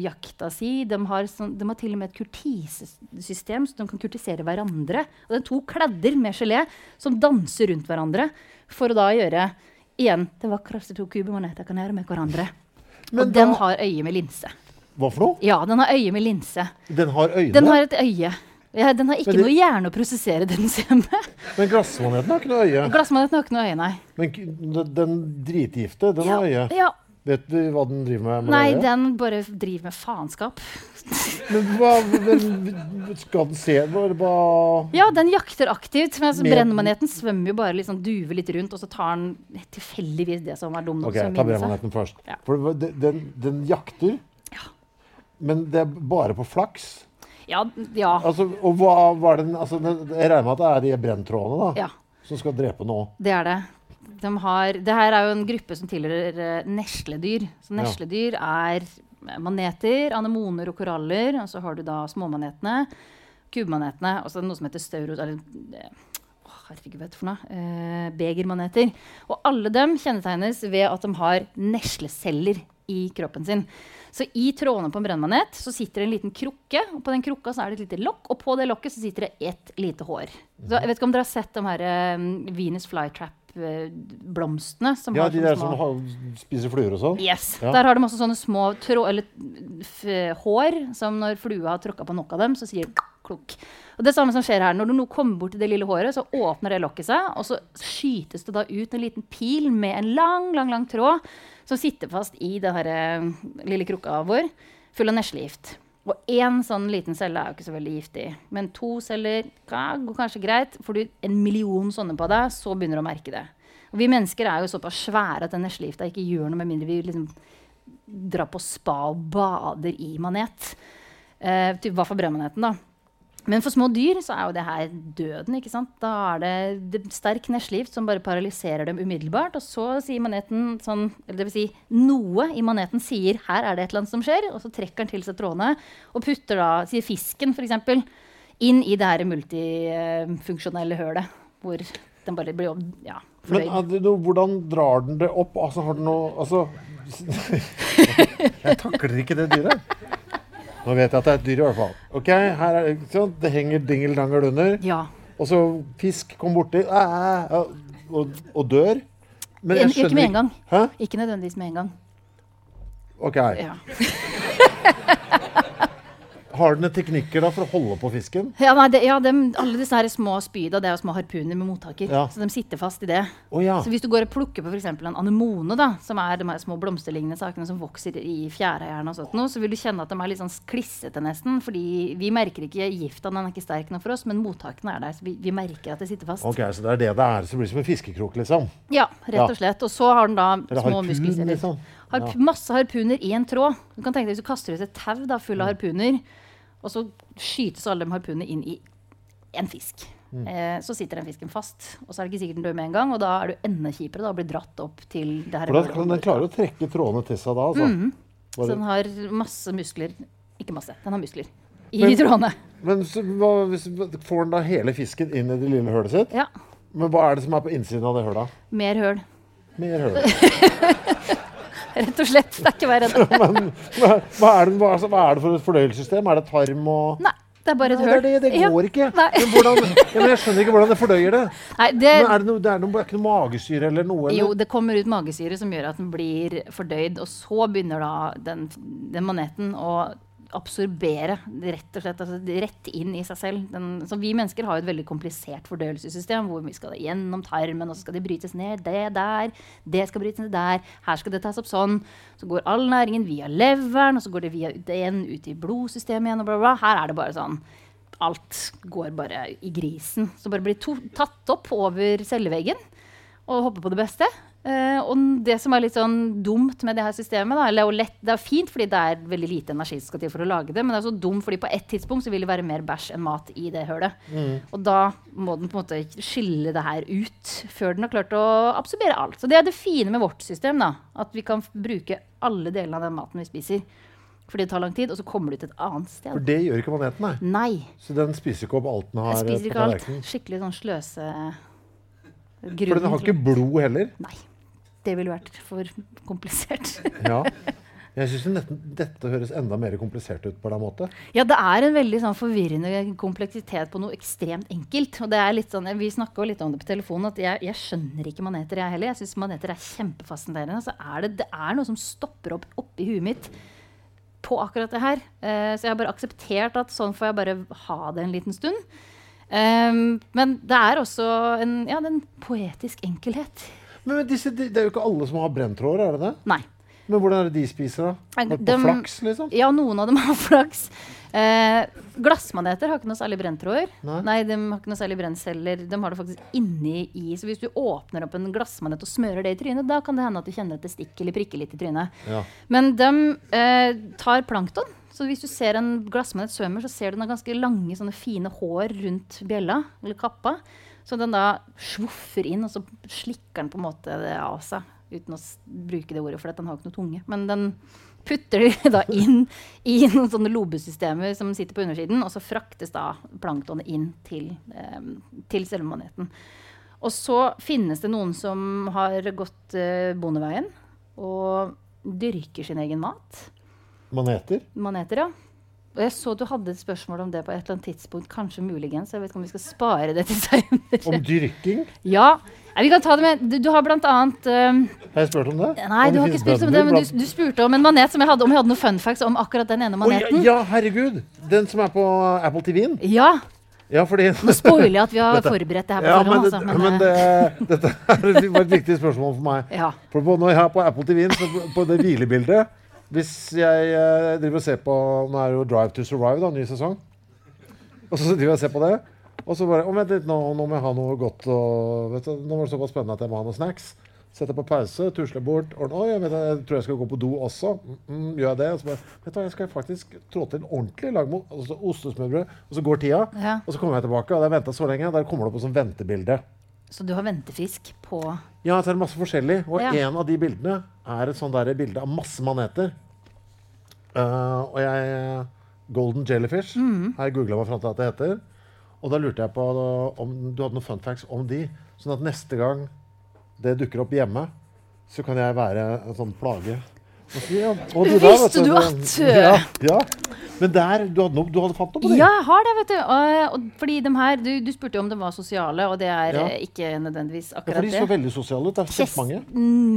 jakta si. De har, sånn, de har til og med et kurtisesystem, så de kan kurtisere hverandre. Og det er to kladder med gelé som danser rundt hverandre for å da gjøre igjen det vakreste to kubemaneter kan gjøre med hverandre. Men og den da- har øye med linse. Hva for noe? Ja, den har øye med linse. Den har øyne? Den har et øye. Ja, den har ikke det- noe hjerne å prosessere den ser med. Men glassmaneten har ikke noe øye. Glassmaneten har ikke noe øye, nei. Men den, den dritgifte, den Ja, har øye. ja. Vet du hva den driver med? med Nei, den bare driver med faenskap. Men hva men, Skal den se bare, bare Ja, den jakter aktivt. Men altså, brennmaneten svømmer jo bare sånn duver litt rundt, og så tar den tilfeldigvis det som er dum nok Ok, til å ta brennmaneten først. Ja. For den, den, den jakter, Ja. men det er bare på flaks. Ja, ja. Altså, og hva var den, altså, den- Jeg regner med at det er de brenntrådene da, ja. som skal drepe noe. Det er det. De har, det her er jo en gruppe som tilhører uh, nesledyr. Så nesledyr er eh, maneter, anemoner og koraller. Og så har du da småmanetene, kubemanetene, og så er det noe som heter stauros... Eller, eh, å, herregud, vet du for noe? Eh, begermaneter. Og alle dem kjennetegnes ved at de har nesleceller i kroppen sin. Så i trådene på en brennmanet så sitter det en liten krukke, og på den krukka så er det et lite lokk, og på det lokket så sitter det ett lite hår. Så jeg vet ikke om dere har sett de her um, Venus flytrap-blomstene? Som Ja, har de der små- som har, spiser fluer og sånn. Yes. Ja. Der har de også sånne små trå eller, hår som når flua har tråkka på nok av dem, så sier det klukk. Og det samme som skjer her, Når du nå kommer bort til det lille håret, så åpner det lokket seg, og så skytes det da ut en liten pil med en lang, lang lang tråd som sitter fast i den her, eh, lille krukka vår, full av neslegift. Og én sånn liten celle er jo ikke så veldig giftig. Men to celler ja, går kanskje greit. Får du en million sånne på deg, så begynner du å merke det. Og vi mennesker er jo såpass svære at den neslegifta ikke gjør noe med mindre vi liksom drar på spa og bader i manet. Eh, typ, hva for brødmaneten, da? Men for små dyr så er jo det her døden. ikke sant? Da er det, det sterk neslegift som bare paralyserer dem umiddelbart. Og så sier maneten sånn, eller det vil si noe i maneten sier her er det et eller annet som skjer, og så trekker den til seg trådene og putter da, sier fisken f.eks., inn i det her multifunksjonelle hølet. Hvor den bare blir ja, Men er det noe, hvordan drar den det opp? Altså, har den noe altså, Jeg takler ikke det dyret. Nå vet jeg at det er et dyr i hvert fall. Ok, her er, sant? Det henger dingeldangel under. Ja. Og så fisk kom borti æ, og, og dør. Men jeg skjønner ikke med en gang. Hæ? Ikke nødvendigvis med en gang. Ok. Ja. Har den teknikker da for å holde på fisken? Ja, nei, det, ja de, alle disse her små spyda det er jo små harpuner med mottaker. Ja. Så de sitter fast i det. Oh, ja. Så hvis du går og plukker på f.eks. en anemone, da, som er de her små blomsterlignende sakene som vokser i fjærheierne, og sånt, noe, så vil du kjenne at de er litt sånn klissete nesten. fordi vi merker ikke gifta, den er ikke sterk nok for oss, men mottakene er der. Så vi, vi merker at det sitter fast. Ok, Så det er det det er. Så det blir som en fiskekrok, liksom? Ja, rett og slett. Og så har den da små muskelceller. liksom? Harp, Masse harpuner i en tråd. Du kan tenke deg Hvis du kaster ut et tau da, full Mm. av harpuner, og så skytes alle de harpunene inn i en fisk. Mm. Eh, så sitter den fisken fast. Og så er det ikke sikkert den dør med en gang, og da er du enda kjipere da, å bli dratt opp til det her For da den klarer å trekke trådene til seg da, altså? Mm. Så den har masse muskler. Ikke masse, den har muskler i Men- trådene. Men så, hva, hvis, får den da hele fisken inn i det lille hølet sitt? Ja. Men hva er det som er på innsiden av det hølet? Mer høl. Mer høl. Rett og slett. Det er ikke verre enn det. Men hva, hva, er det, hva, altså, hva er det for et fordøyelsessystem? Er det tarm og Nei, det er bare et høl. det, det, det går ikke. Men, hvordan, ja, men jeg skjønner ikke hvordan det fordøyer det. Nei, det, Men er det, noe, det er noe, er ikke noe magesyre eller noe? Eller? jo, det kommer ut magesyre som gjør at den blir fordøyd. Og så begynner da den, den maneten å absorbere rett og slett altså, rett inn i seg selv. Den, så vi mennesker har jo et veldig komplisert fordøyelsessystem hvor vi skal gjennom tarmen, og så skal det brytes ned det der, det skal brytes ned der, her skal det tas opp sånn. Så går all næringen via leveren, og så går det via den ut i blodsystemet igjen, og bla, bla. Her er det bare sånn alt går bare i grisen. Så bare blir tatt opp over celleveggen og håper på det beste. Eh, og det som er litt sånn dumt med det her systemet, da, eller, lett, det er fint fordi det er veldig lite energi som skal til for å lage det, men det er så dumt fordi på et tidspunkt så vil det være mer bæsj enn mat i det hølet. Og da må den på en måte skille det her ut før den har klart å absorbere alt. Så det er det fine med vårt system, da, at vi kan bruke alle delene av den maten vi spiser. Fordi det tar lang tid, og så kommer det ut et annet sted. For det gjør ikke maneten, nei. Nei. Så den spiser ikke opp alt den har på tallerkenen. Skikkelig sånn sløse... For den har ikke blod heller. Nei. Det ville vært for komplisert. Ja. Jeg syns dette høres enda mer komplisert ut på den måte. ja, det er en veldig sånn forvirrende kompleksitet på noe ekstremt enkelt. Og det er litt sånn, Vi snakka litt om det på telefonen, at jeg, jeg skjønner ikke maneter, jeg heller. Jeg syns maneter er kjempefascinerende. Så er det, det er noe som stopper opp oppi huet mitt på akkurat det her. Uh, så jeg har bare akseptert at sånn får jeg bare ha det en liten stund. Um, men det er også en, ja, en poetisk enkelhet. Men disse, det er jo ikke alle som har brenntråder, er det det? Nei. Men hvordan er det de spiser, da? De, På dem- flaks, liksom? Ja, noen av dem har flaks. Eh, glassmaneter har ikke noe særlig brenntråder. Nei. Nei. de har ikke noe særlig brennceller. De har det faktisk inni i. Så hvis du åpner opp en glassmanet og smører det i trynet, da kan det hende at du kjenner at det stikker eller prikker litt i trynet. Ja. Men de eh, tar plankton. Så hvis du ser en glassmanet svømmer, så ser du den har ganske lange, sånne fine hår rundt bjella, eller kappa. Så den da svoffer inn, og så slikker den på en måte det av seg. Uten å bruke det ordet, for den har ikke noe tunge. Men den putter det da inn i noen sånne lobesystemer som sitter på undersiden, og så fraktes da planktonet inn til, eh, til selve maneten. Og så finnes det noen som har gått eh, bondeveien og dyrker sin egen mat. Maneter? Maneter, ja. Og jeg så du hadde et spørsmål om det på et eller annet tidspunkt. Kanskje muligens. Jeg vet ikke om vi skal spare det til seinere. Om dyrking? Ja. Nei, vi kan ta det med Du, du har blant annet um, Har jeg spurt om det? Nei, Om du har ikke spurt om det, men du, du spurte om en manet som jeg hadde, om jeg hadde noen fun facts om akkurat den ene Å, ja, maneten. ja, herregud! Den som er på Apple TV-en? Ja. Ja, fordi Nå spoiler jeg at vi har Dette- forberedt det her på ja, men, forhånd. det, Altså, men, men eh, det, dette er var et viktig spørsmål for meg. ja. For på, når jeg er på Apple TV-en, på- på det hvilebildet Hvis jeg eh, driver og ser på Nå er det jo Drive to Survive, da, ny sesong. Og så driver jeg og ser på det. Og så bare Å, vent litt, nå, nå må jeg ha noe godt og vet du, Nå var det såpass spennende at jeg må ha noen snacks. Setter på pause, tusler bort. Og, å, jeg, vet, jeg tror jeg skal gå på do også. Mm, mm, gjør jeg det? Og så bare Vet du hva, jeg skal faktisk trå til ordentlig. Lage altså, ostesmørbrød. Og så går tida. Ja. Og så kommer jeg tilbake, og jeg har venta så lenge. Der kommer det opp sånt ventebilde. Så du har ventefisk på Ja, så er det masse forskjellig. Og Ja. en av de bildene er et sånt der bilde av masse maneter. Uh, og jeg Golden Jellyfish Mm. har jeg googla meg fram til at det heter. Og da lurte jeg på om du hadde noen fun facts om de. Sånn at neste gang det dukker opp hjemme, så kan jeg være en sånn plage. Ja, du der, Visste du at- Ja. ja. Men der, du hadde, noe, du hadde fant noe på det? Ja, jeg har det, vet du. Og, og fordi de her, du, du spurte jo om de var sosiale, og det er Ja. eh, ikke nødvendigvis Ja, akkurat for de det. så veldig sosiale ut. Det er kjempemange.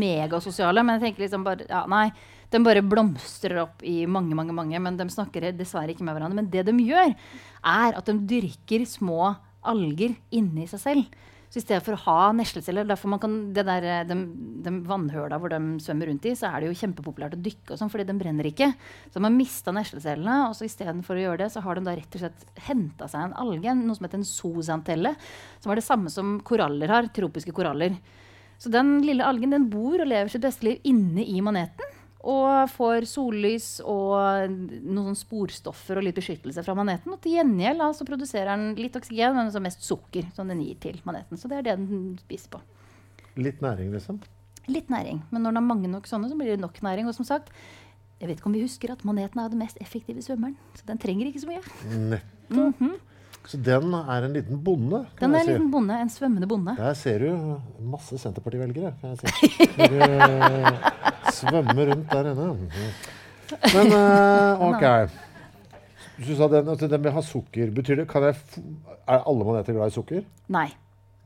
megasosiale, men jeg tenker liksom bare ja, Nei, de bare blomstrer opp i mange, mange, mange, men de snakker dessverre ikke med hverandre. Men det de gjør, er at de dyrker små alger inni seg selv. Så i stedet for å ha nesleceller derfor man kan, det der, eh, de, de vannhøla hvor de svømmer rundt i, så er det jo kjempepopulært å dykke, og sånn, fordi de brenner ikke. Så de har mista neslecellene, og så istedenfor å gjøre det, så har de da rett og slett henta seg en alge, noe som heter en zoosantelle, som er det samme som koraller har, tropiske koraller. Så den lille algen den bor og lever sitt beste liv inne i maneten. Og får sollys og noen sporstoffer og litt beskyttelse fra maneten. Og til gjengjeld altså, så produserer den litt oksygen, men også mest sukker som den gir til maneten. Så det er det den spiser på. Litt næring, liksom. Litt næring. Men når den har mange nok sånne, så blir det nok næring. Og som sagt, jeg vet ikke om vi husker at maneten er den mest effektive svømmeren. Så den trenger ikke så mye. Nett. Mhm. Så den er en liten bonde? kan Den er en si. liten bonde. En svømmende bonde. Der ser du masse Senterparti-velgere, kan jeg si. Når eh, svømmer rundt der inne. Men eh, OK. Du sa den, at den vil ha sukker. Betyr det, kan jeg, er alle maneter glad i sukker? Nei.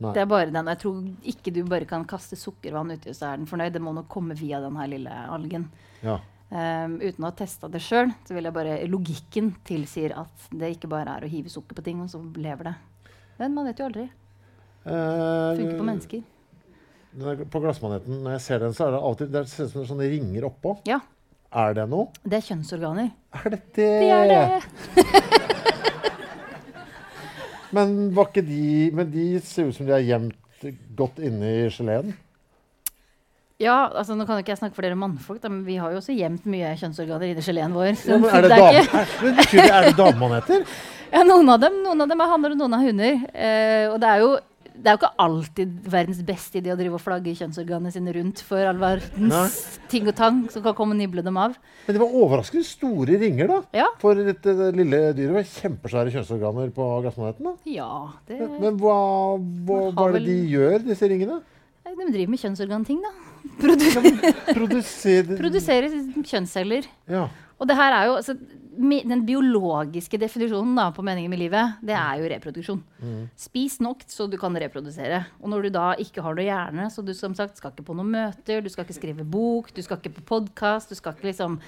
Nei. Det er bare den. Jeg tror ikke du bare kan kaste sukkervann uti, så er den fornøyd. Det må nok komme via den her lille algen. Ja. Um, uten å ha testa det sjøl, så vil jeg bare logikken tilsier at det ikke bare er å hive sukker på ting, og så lever det. Men man vet jo aldri. Uh, Funker på mennesker. er- På glassmaneten, når jeg ser den, så er det alltid det ser ut som det er sånne ringer oppå. Ja, Er det noe? det er kjønnsorganer. Er det det? Det er det! Men, de, men de ser ut som de er gjemt godt inne i geleen. Ja, altså Nå kan jo ikke jeg snakke for dere mannfolk, da, men vi har jo også gjemt mye kjønnsorganer inni geleen vår. så Ja, men er det, det er er, det, er det damemaneter? ja, noen av dem noen av dem er hanner og noen er hunder. Eh, og det er, jo, det er jo ikke alltid verdens beste idé å drive og flagge kjønnsorganene sine rundt for all verdens ting og tang som kan komme og nible dem av. Men det var overraskende store ringer, da. Ja, For dette lille dyret var kjempesvære kjønnsorganer på gassmaneten. da. ja det, Men, hva, hva, hva er det de gjør, disse ringene? De driver med kjønnsorganting, da. Produ Produserer produserer kjønnsceller. Ja. Og det her er jo, altså, mi- Den biologiske definisjonen da, på meningen med livet, det er jo reproduksjon. Spis nok så du kan reprodusere. Og når du da ikke har noe hjerne, så du som sagt skal ikke på noen møter, du skal ikke skrive bok, du skal ikke på podkast, du skal ikke liksom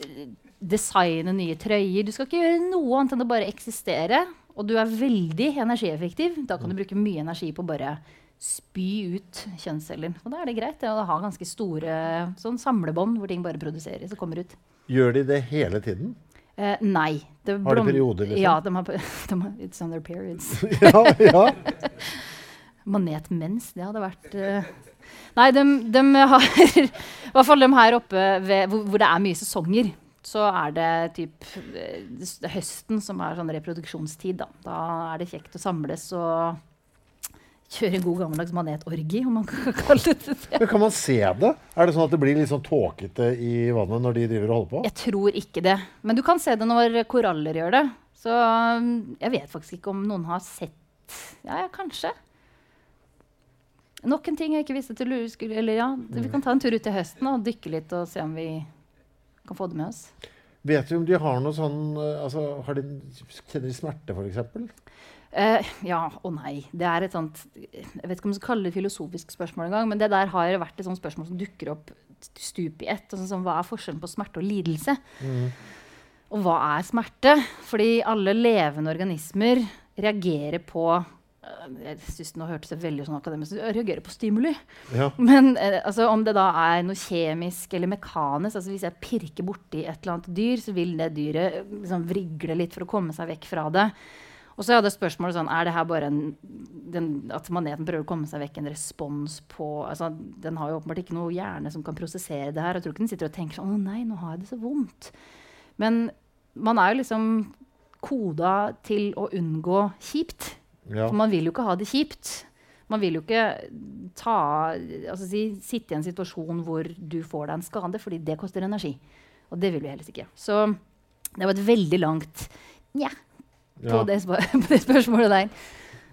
eh, designe nye trøyer. Du skal ikke gjøre noe annet enn å bare eksistere. Og du er veldig energieffektiv. Da kan du bruke mye energi på bare spy ut kjønnsceller. Og da er det greit å ha ganske store sånn samlebånd hvor ting bare produseres og kommer ut. Gjør de det hele tiden? Eh, nei. Det Har de perioder, liksom? Ja, de har, de har, it's on their periods. ja, ja. Manetmens, det hadde vært uh... Nei, de, de har I hvert fall de her oppe ved, hvor, hvor det er mye sesonger. Så er det typ eh, høsten som er sånn reproduksjonstid. Da. da er det kjekt å samles og kjøre en god gammeldags manetorgi, om man kan kalle det det. Men kan man se det? Er det sånn at det blir litt sånn tåkete i vannet når de driver og holder på? Jeg tror ikke det. Men du kan se det når koraller gjør det. Så um, jeg vet faktisk ikke om noen har sett Ja, ja kanskje. Nok en ting jeg ikke visste til Lure skulle Eller ja, vi kan ta en tur ut til høsten og dykke litt og se om vi kan få det med oss. Vet vi om de har noe sånn eh, altså, har de, Kjenner de smerte, f.eks.? Eh, ja og nei. Det er et sånt Jeg vet ikke om man skal kalle det filosofisk spørsmål engang, men det der har vært et sånt spørsmål som dukker opp stup i ett. Sånn, sånn, hva er forskjellen på smerte og lidelse? Og hva er smerte? Fordi alle levende organismer reagerer på øh, jeg synes Nå hørtes det veldig sånn akademisk ut. Reagerer på stimuli. Ja. Men eh, altså, om det da er noe kjemisk eller mekanisk altså Hvis jeg pirker borti et eller annet dyr, så vil det dyret eh, liksom, vrigle litt for å komme seg vekk fra det. Og så hadde jeg spørsmålet sånn, er det her bare en, den, at maneten prøver å komme seg vekk en respons på altså, Den har jo åpenbart ikke noe hjerne som kan prosessere det her. Jeg tror ikke den sitter og tenker sånn Å nei, nå har jeg det så vondt. Men man er jo liksom koda til å unngå kjipt. Ja. For man vil jo ikke ha det kjipt. Man vil jo ikke ta, altså si, sitte i en situasjon hvor du får deg en skade, fordi det koster energi. Og det vil vi helst ikke. Så det var et veldig langt nja på, det, på det spørsmålet der.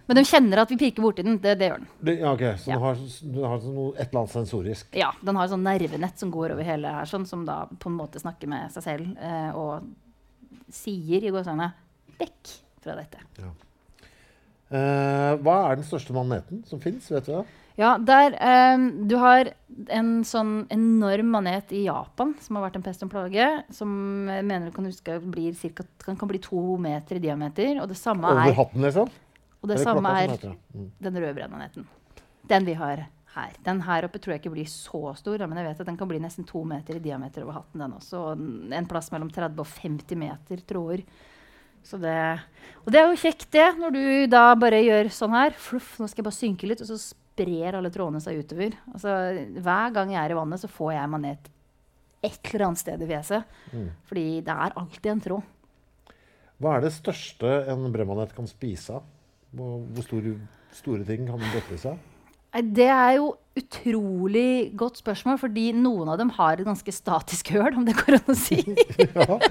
Men de kjenner at vi pirker borti den. Det, det gjør den. Det, ja, ok, Så Ja. den har, den har sånn noe, et eller annet sensorisk? Ja, Den har sånn nervenett som går over hele her, sånn, som da på en måte snakker med seg selv eh, og sier i gåseøynene 'vekk fra dette'. Eh, hva er den største maneten som fins? Vet du det? Ja, der, um, Du har en sånn enorm manet i Japan som har vært en pest og en plage. Som jeg mener du kan huske blir cirka, kan, kan bli to meter i diameter. Og det samme Over er, hatten, liksom? og det det samme er. Mm. den rødbrennmaneten. Den vi har her. Den her oppe tror jeg ikke blir så stor, men jeg vet at den kan bli nesten to meter i diameter over hatten. den også. Og en- en plass mellom 30 og 50 meter tråder. Så det, og det er jo kjekt, det, når du da bare gjør sånn her. Fluff, nå skal jeg bare synke litt, og så sprer alle trådene seg utover. Altså, hver gang jeg er i vannet, så får jeg manet et eller annet sted i fjeset. Mm. Fordi det er alltid en tråd. Hva er det største en brødmanet kan spise av? Hvor, store, store ting kan den døtte i seg? Det er jo utrolig godt spørsmål, fordi noen av dem har et ganske statisk høl, om det går an å si.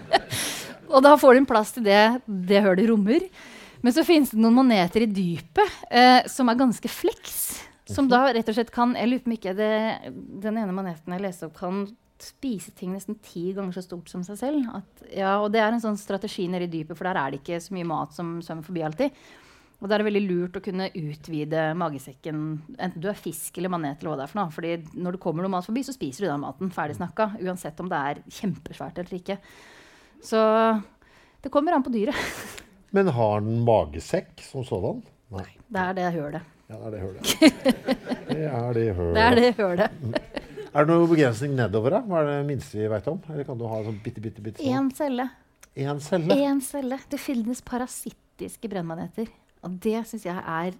Og da får de plass til det det hølet rommer. Men så finnes det noen maneter i dypet eh, som er ganske fleks. Som da rett og slett kan Jeg lurer på om ikke det, den ene maneten jeg leste opp, kan spise ting nesten ti ganger så stort som seg selv. At, ja, og det er en sånn strategi nede i dypet, for der er det ikke så mye mat som svømmer forbi alltid. Og da er det veldig lurt å kunne utvide magesekken, enten du er fisk eller manet. eller hva det er for noe. Fordi når det kommer noe mat forbi, så spiser du den maten. Ferdig snakka. Uansett om det er kjempesvært eller ikke. Så det kommer an på dyret. Men har den magesekk som sådan? Nei. Det er det jeg hører det. Ja, det er det hølet. Det er det hølet. Det er det hølet. Er det noen begrensning nedover? da? Hva er det minste vi vet om? Eller kan du ha sånn bitte, bitte, bitte Én celle. En celle? En celle. Det finnes parasittiske brennmaneter. Og det syns jeg er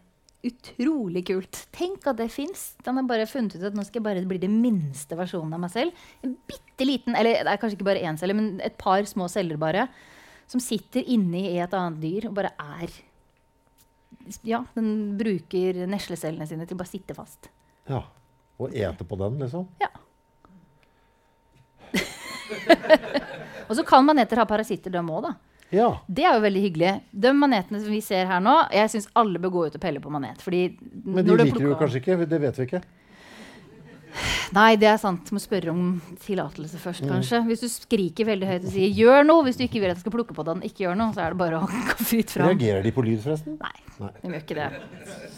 utrolig kult. Tenk at det fins. Den har bare funnet ut at nå skal jeg bare bli den minste versjonen av meg selv. En bitte liten, eller det er kanskje ikke bare én celle, men et par små celler bare. Som sitter inni i et annet dyr og bare er Ja, den bruker neslecellene sine til å bare sitte fast. Ja. Og ete på den, liksom? Ja. og så kan maneter ha parasitter, dem òg, da. Ja. Det er jo veldig hyggelig. De manetene som vi ser her nå, jeg syns alle bør gå ut og pelle på manet. Fordi Men de liker du kanskje ikke? Det vet vi ikke. Nei, det er sant. Må spørre om tillatelse først, kanskje. Hvis du skriker veldig høyt og sier 'gjør noe', hvis du ikke vil at jeg skal plukke på den, ikke gjør noe, så er det bare å gå fritt fram. Reagerer de på lyd, forresten? Nei, Nei. de gjør ikke det.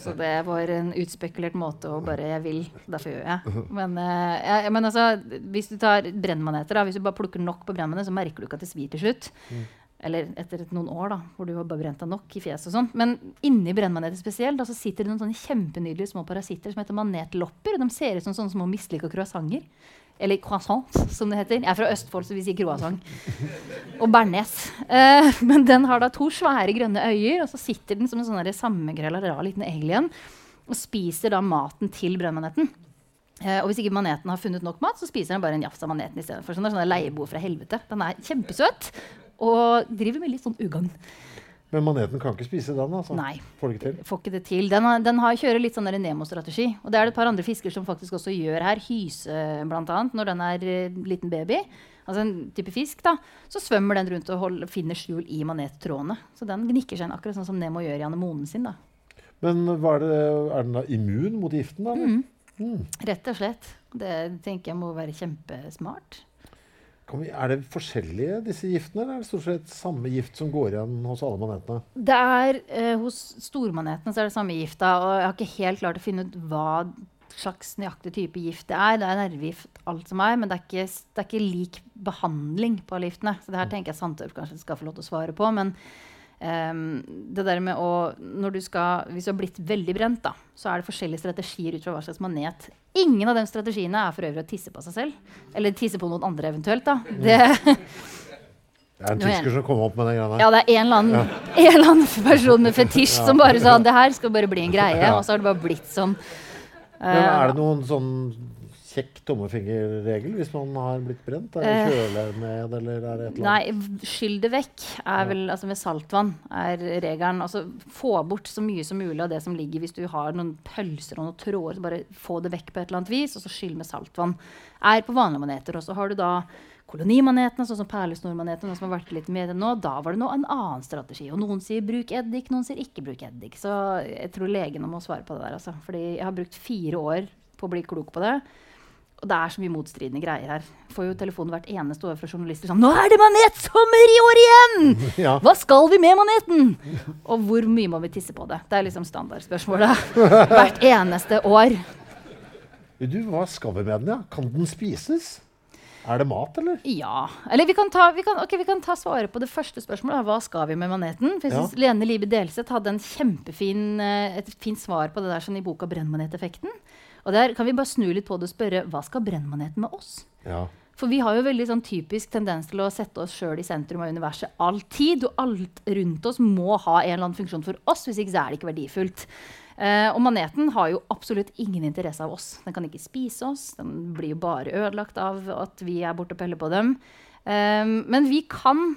Så det var en utspekulert måte å bare 'jeg vil, derfor gjør jeg'. Men, uh, jeg, men altså, hvis du tar brennmaneter, da, hvis du bare plukker nok på brennmanet, så merker du ikke at det svir til slutt. Eller etter noen år, da, hvor du har bare brent deg nok i fjeset og sånn. Men inni brennmaneter spesielt, da, så sitter det noen sånne kjempenydelige små parasitter som heter manetlopper. De ser ut som sånne små mislykka croissanter. Eller croissants, som det heter. Jeg er fra Østfold, så vi sier croissant. Og bearnés. Eh, men den har da to svære grønne øyer, og så sitter den som en sånn sammenkrølla rar liten alien og spiser da maten til brennmaneten. Eh, og hvis ikke maneten har funnet nok mat, så spiser den bare en jafs av maneten istedenfor. Så den er sånn leieboer fra. Den er kjempesøt og driver med litt sånn ugagn. Men maneten kan ikke spise den, altså? Nei. Får det ikke til? Får ikke det til. Den, har, den har, kjører litt sånn Nemo-strategi. Og det er det et par andre fisker som faktisk også gjør her. Hyse bl.a. når den er eh, liten baby. Altså en type fisk, da. Så svømmer den rundt og hold, finner skjul i manettrådene. Så den gnikker seg inn akkurat sånn som Nemo gjør i anemonen sin. da. Men er, det, er den da immun mot giften, da? eller? Rett og slett. Det tenker jeg må være kjempesmart. Vi, er det forskjellige, disse giftene? Eller er det stort sett samme gift som går igjen hos alle manetene? Det er, eh, Hos stormanetene så er det samme gifta, og jeg har ikke helt klart å finne ut hva slags nøyaktig type gift det er. Det er nervegift, alt som er, men det er ikke, det er ikke lik behandling på alle giftene. Så det her tenker jeg Sandtorp kanskje skal få lov til å svare på. Men det der med å når du skal, Hvis du har blitt veldig brent, da, så er det forskjellige strategier ut fra hva slags manet. Ingen av de strategiene er for øvrig å tisse på seg selv. Eller tisse på noen andre eventuelt. da. Det, Det er en er tysker som kom opp med den greia der. Ja, det er en eller annen, en eller annen person med fetisj som bare sa det her skal bare bli en greie, Ja. og så har det bare blitt sånn. Men er det noen sånn kjekk tommefingerregel hvis man har blitt brent? Er det Eh, kjøle ned, eller er det et eller annet? Nei, skyll det vekk er vel, altså med saltvann er regelen. Altså få bort så mye som mulig av det som ligger hvis du har noen pølser og noen tråder. så Bare få det vekk på et eller annet vis, og så skyll med saltvann. Er på vanlige maneter. Og så har du da kolonimanetene, sånn som perlesnormanetene som har vært litt med det nå. Da var det nå en annen strategi. Og noen sier bruk eddik, noen sier ikke bruk eddik. Så jeg tror legene må svare på det der, altså. Fordi jeg har brukt fire år på å bli klok på det. Og det er så mye motstridende greier her. Får jo telefonen hvert eneste år fra journalister sånn 'Nå er det manetsommer i år igjen! Ja. Hva skal vi med maneten?' Og hvor mye må vi tisse på det? Det er liksom standardspørsmålet hvert eneste år. Du, hva skal vi med den, ja? Kan den spises? Er det mat, eller? Ja. Eller vi kan ta, vi kan, okay, vi kan ta svaret på det første spørsmålet. Hva skal vi med maneten? For jeg Ja. synes Lene Libe Delseth hadde eh, et kjempefint svar på det der sånn i boka 'Brennmaneteffekten'. Og der kan vi bare snu litt på det og spørre hva skal brennmaneten med oss? Ja. For vi har jo veldig sånn typisk tendens til å sette oss sjøl i sentrum av universet alltid. Og alt rundt oss må ha en eller annen funksjon for oss, hvis ikke så er det ikke verdifullt. Eh, og maneten har jo absolutt ingen interesse av oss. Den kan ikke spise oss. Den blir jo bare ødelagt av at vi er borte og peller på dem. Eh, men vi kan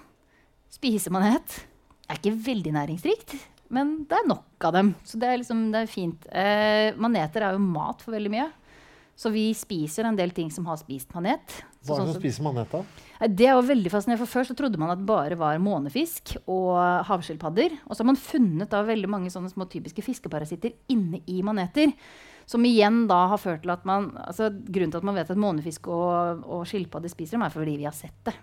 spise manet. Det er ikke veldig næringsrikt, men det er nok av dem. Så det er, liksom, det er fint. Eh, maneter er jo mat for veldig mye. Så vi spiser en del ting som har spist manet. Hva er sånn det som som- spiser manet, da? Det er jo veldig fascinerende, for Før så trodde man at det bare var månefisk og havskilpadder. Og så har man funnet da veldig mange sånne små typiske fiskeparasitter inne i maneter. Som igjen da har ført til at man altså Grunnen til at man vet at månefisk og, og skilpadder spiser dem, er fordi vi har sett det.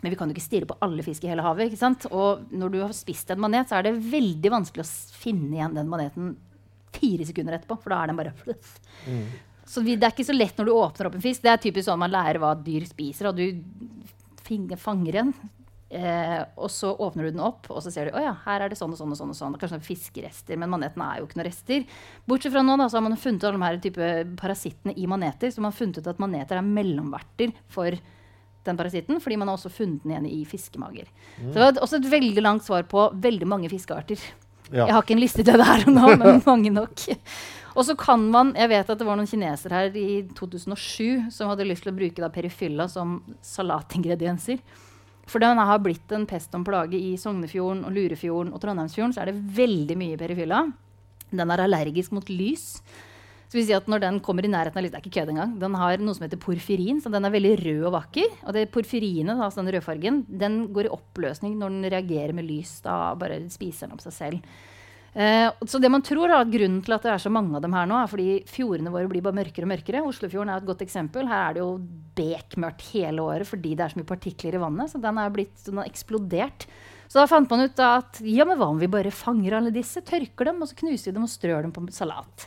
Men vi kan jo ikke stirre på alle fisk i hele havet. ikke sant? Og når du har spist en manet, så er det veldig vanskelig å finne igjen den maneten fire sekunder etterpå. For da er den bare mm. Så vi, det er ikke så lett når du åpner opp en fisk. Det er typisk sånn man lærer hva dyr spiser. Og du fanger en, eh, og så åpner du den opp, og så ser du oh ja, her er det sånn og sånn. og sånn og sånn. Kanskje noen fiskerester, men maneten er jo ikke noen rester. Bortsett fra nå da, så har man funnet alle de her type parasittene i maneter. Så man har funnet ut at maneter er mellomverter for den parasitten, fordi man har også funnet den igjen i fiskemager. Så det var også et veldig langt svar på veldig mange fiskearter. Ja. Jeg har ikke en liste til det her og nå, men mange nok. Og så kan man, Jeg vet at det var noen kinesere her i 2007 som hadde lyst til å bruke da perifylla som salatingredienser. For den har blitt en pest og plage i Sognefjorden, og Lurefjorden og Trondheimsfjorden. Så er det veldig mye perifylla. Den er allergisk mot lys. Så vil si at når den kommer i nærheten av lyset, det er ikke kødd engang, den har noe som heter porfyrin, så den er veldig rød og vakker. Og det porfyrinet, altså den rødfargen, den går i oppløsning når den reagerer med lys. Da bare spiser den opp seg selv. Eh, så det man tror er at Grunnen til at det er så mange av dem her nå, er fordi fjordene våre blir bare mørkere og mørkere. Oslofjorden er et godt eksempel. Her er det jo bekmørkt hele året fordi det er så mye partikler i vannet. Så den er blitt, den har eksplodert. Så da fant man ut at ja, men hva om vi bare fanger alle disse, tørker dem, og så knuser vi dem og strør dem på salat.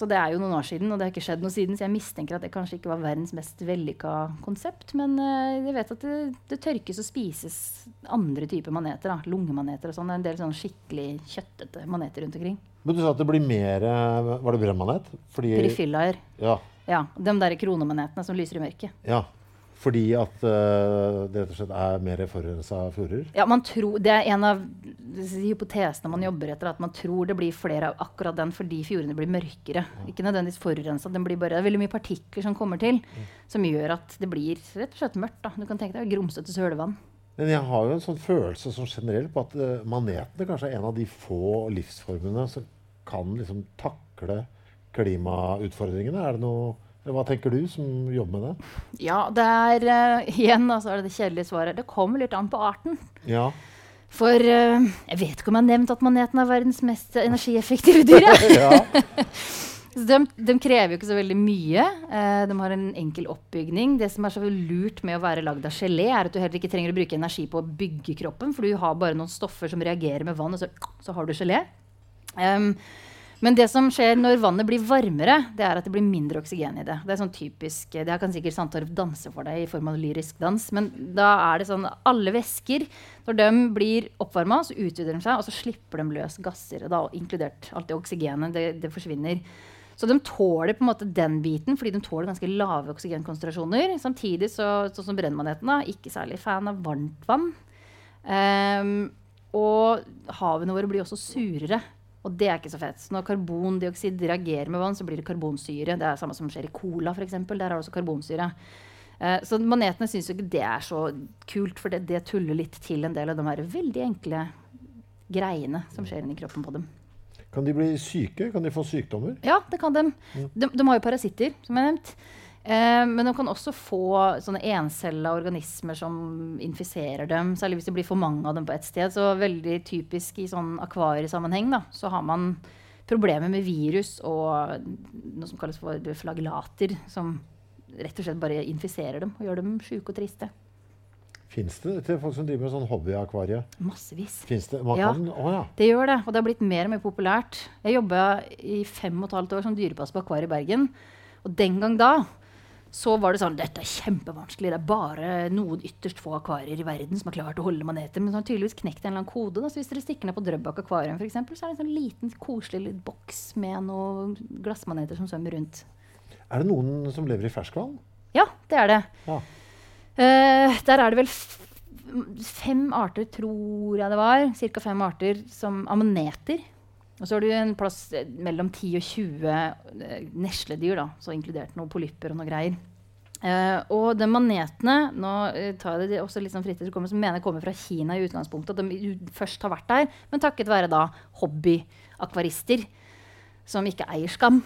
Så det er jo noen år siden, og det har ikke skjedd noe siden. Så jeg mistenker at det kanskje ikke var verdens mest vellykka konsept. Men eh, jeg vet at det, det tørkes og spises andre typer maneter. da, Lungemaneter og sånn. En del sånn skikkelig kjøttete maneter rundt omkring. Men du sa at det blir mer eh, Var det brennmanet? Fordi Perifillaer. Ja. Ja, De der kronemanetene som lyser i mørket. ja. Fordi at uh, det rett og slett er mer forurensa fjorder? Ja, man tror, Det er en av hypotesene man jobber etter. At man tror det blir flere av akkurat den fordi fjordene blir mørkere. Ikke nødvendigvis forurensa. Det er veldig mye partikler som kommer til, som gjør at det blir rett og slett mørkt. da. Du kan tenke deg grumsete sølevann. Men jeg har jo en sånn følelse sånn generelt på at uh, manetene kanskje er en av de få livsformene som kan liksom takle klimautfordringene. Er det noe Hva tenker du, som jobber med det? Ja, det er uh, igjen altså, er det det kjedelige svaret. Det kommer litt an på arten. Ja. For uh, jeg vet ikke om jeg har nevnt at maneten er verdens mest energieffektive dyr. ja. Så de, de krever jo ikke så veldig mye. Uh, de har en enkel oppbygning. Det som er så lurt med å være lagd av gelé, er at du heller ikke trenger å bruke energi på å bygge kroppen, for du har bare noen stoffer som reagerer med vann, og så, så har du gelé. Em, men det som skjer når vannet blir varmere, det er at det blir mindre oksygen i det. Det er sånn typisk, det kan sikkert Sandtorp danse for deg i form av lyrisk dans. Men da er det sånn alle væsker, når de blir oppvarma, så utvider de seg, og så slipper de løs gasser. Da, inkludert alt det oksygenet. Det, det forsvinner. Så de tåler på en måte den biten, fordi de tåler ganske lave oksygenkonsentrasjoner. Samtidig så, sånn som brennmaneten, da, ikke særlig fan av varmt vann. Um, og havene våre blir også surere. Og det er ikke så fett. Så når karbondioksid reagerer med vann, så blir det karbonsyre. Det er det samme som skjer i cola, f.eks. Der er det også karbonsyre. Eh, så manetene syns jo ikke det er så kult, for det, det tuller litt til en del av de her veldig enkle greiene som skjer inni kroppen på dem. Kan de bli syke? Kan de få sykdommer? Ja, det kan de. De, de har jo parasitter, som jeg har nevnt. Eh, men de kan også få sånne encella organismer som infiserer dem. Særlig hvis det blir for mange av dem på ett sted. Så veldig typisk i sånn akvariesammenheng da, så har man problemer med virus og noe som kalles for flagellater, som rett og slett bare infiserer dem og gjør dem sjuke og triste. Fins det til folk som driver med sånn hobbyakvarie? Massevis. Finnes det? Ja. kan, å ja. Det gjør det, og det har blitt mer og mer populært. Jeg jobba i fem og et halvt år som dyrepasser på akvariet i Bergen. Og den gang da så var det sånn Dette er kjempevanskelig. Det er bare noen ytterst få akvarier i verden som har klart å holde maneter. Men så har tydeligvis knekt en eller annen kode. Da. Så hvis dere stikker ned på Drøbak akvarium, for eksempel, så er det en sånn liten, koselig boks med noen glassmaneter som svømmer rundt. Er det noen som lever i ferskvann? Ja, det er det. Ja. Uh, der er det vel fem arter, tror jeg det var. Ca. fem arter som ammoneter. Og så har du en plass eh, mellom 10 og 20 eh, nesledyr, da, så inkludert noen polypper og noe greier. Uh, og de manetene Nå tar jeg det også litt sånn fritt kommer, som mener kommer fra Kina i utgangspunktet. At de først har vært der, men takket være da hobbyakvarister som ikke eier skam.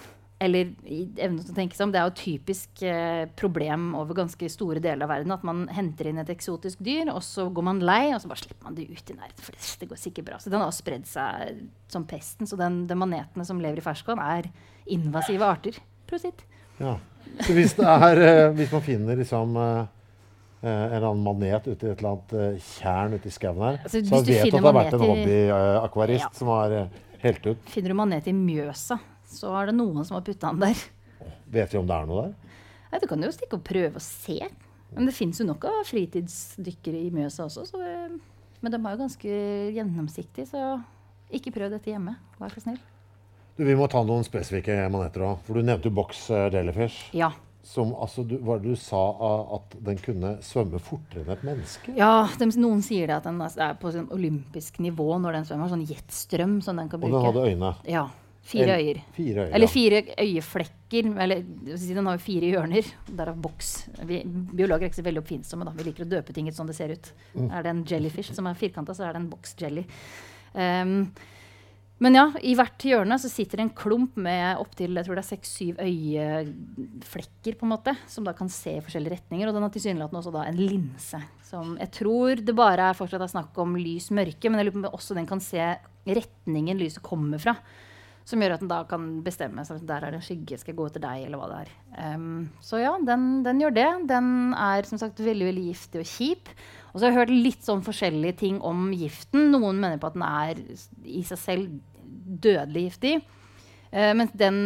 Eller evnen til å tenke seg om, det er jo typisk eh, problem over ganske store deler av verden at man henter inn et eksotisk dyr, og så går man lei, og så bare slipper man det ut i nærheten. For det, går sikkert bra. Så den har spredd seg som pesten. Så den, de manetene som lever i ferskvann, er invasive arter. Prosit. Ja. Så hvis, er, eh, hvis man finner liksom eh, eh, en eller annen manet ute i et eller annet eh, tjern ute i skauen her, Altså, så vet du at det har vært en hobbyakvarist Ja. som har eh, helt ut. Finner du manet i Mjøsa, så er det noen som har putta den der. Vet vi om det er noe der? Nei, du kan jo stikke og prøve og se. Men det fins jo nok av fritidsdykkere i Mjøsa også. Så men de er jo ganske gjennomsiktige, så ikke prøv dette hjemme. Vær så snill. Du, vi må ta noen spesifikke maneter òg. For du nevnte jo box eh, jellyfish. Ja. Som altså, du, var det du sa at den kunne svømme fortere enn et menneske? Ja, de, Noen sier det at den er på sånn olympisk nivå når den svømmer. Sånn jetstrøm som den kan bruke. Og den hadde øyne. Ja. Fire øyer. Fire øyer, Eller fire øyeflekker. Eller si, den har jo fire hjørner. Derav boks. Vi, biologer er ikke så veldig oppfinnsomme. da. Vi liker å døpe ting sånn det ser ut. Mm. Er det en jellyfish som er firkanta, så er det en boks jelly. Um, men ja, i hvert hjørne så sitter det en klump med opptil jeg tror det seks-syv øyeflekker, på en måte, som da kan se i forskjellige retninger. Og den har tilsynelatende også da en linse. Som jeg tror det bare er fortsatt er snakk om lys-mørke, men jeg lurer på om også den kan se retningen lyset kommer fra. Som gjør at den da kan bestemme seg. Der er det en skygge. Skal jeg gå etter deg, eller hva det er. Um, så ja, den, den gjør det. Den er som sagt veldig veldig giftig og kjip. Og så har jeg hørt litt sånn forskjellige ting om giften. Noen mener på at den er i seg selv dødelig giftig. Uh, mens den,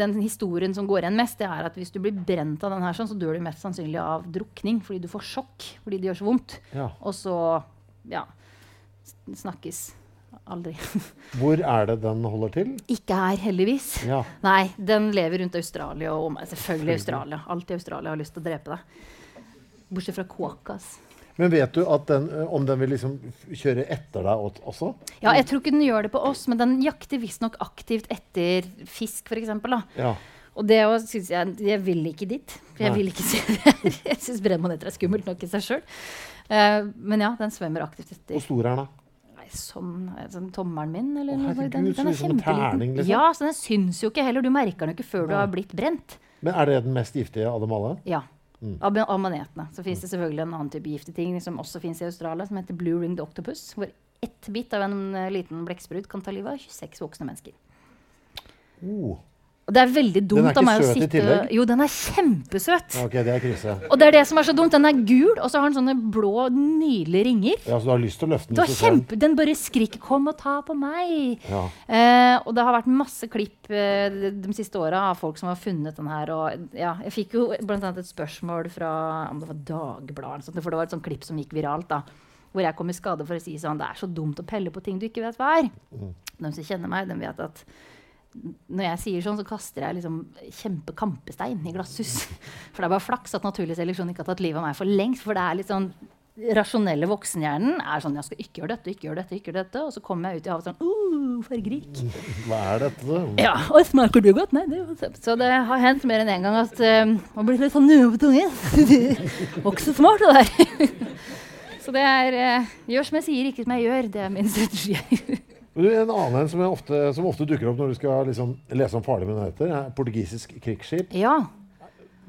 den historien som går igjen mest, det er at hvis du blir brent av den her, sånn, så dør du mest sannsynlig av drukning fordi du får sjokk fordi det gjør så vondt. Ja. Og så ja, snakkes aldri. Hvor er det den holder til? Ikke her, heldigvis. Ja. Nei, den lever rundt Australia og omegn. Selvfølgelig Australia. Alt i Australia har lyst til å drepe deg. Bortsett fra kåkas. Men vet du den, eh, om den vil liksom kjøre etter deg også-? Ja, jeg tror ikke den gjør det på oss, men den jakter visstnok aktivt etter fisk, f.eks. Ja. Og det også synes jeg Jeg vil ikke dit. Jeg Nei. vil ikke se det her. Jeg syns brennmaneter er skummelt nok i seg sjøl. men ja, den svømmer aktivt etter. Hvor stor er den? da? Nei, sånn, sånn tommelen min, eller Å, noe. herregud, Den, den er som en kjempeliten. terning, liksom. Ja, så den syns jo ikke heller. Du merker den jo ikke før du har blitt brent. Men er det den mest giftige av dem alle? Ja. Mm. Av, av manetene. Så fins det selvfølgelig en annen type giftig ting som også fins i Australia, som heter blue ringed octopus. Hvor ett bit av en eh, liten blekksprut kan ta livet av 26 voksne mennesker. Oh. Og det er veldig dumt Den er av meg ikke å søt i sitte tillegg? Jo, den er kjempesøt. Ok, det er krise. Og det er det som er så dumt. Den er gul, og så har den sånne blå, nydelige ringer. Ja, Så du har lyst til å løfte den? Du har hvis du ser den? kjempe, Den bare skriker 'kom og ta på meg'. Ja. Eh, og det har vært masse klipp eh, de, de siste åra av folk som har funnet den her. Og ja, jeg fikk jo annet et spørsmål fra om det var Dagbladet, sånt, for det var et sånt klipp som gikk viralt. da, Hvor jeg kom i skade for å si sånn Det er så dumt å pelle på ting du ikke vet hva er. De som kjenner meg, de vet at når jeg sier sånn, så kaster jeg liksom kjempekampestein i glasshus. For det er bare flaks at naturlig seleksjon ikke har tatt livet av meg for lengst. For det er litt sånn rasjonelle voksenhjernen er sånn Jeg skal ikke gjøre dette, ikke gjøre dette, ikke gjøre dette. Og så kommer jeg ut i havet sånn uh, fargerik. Hva er dette? da? Ja, og smaker du godt? Nei, det er jo Så det har hendt mer enn én en gang at um, man blir litt sånn nue på tungen. Var ikke så smart, det der. så det er uh, Gjør som jeg sier, ikke som jeg gjør. Det er min strategi. Men du, En annen en som, ofte, som ofte dukker opp når du skal liksom lese om farlige minoriteter, er portugisisk krigsskip. ja.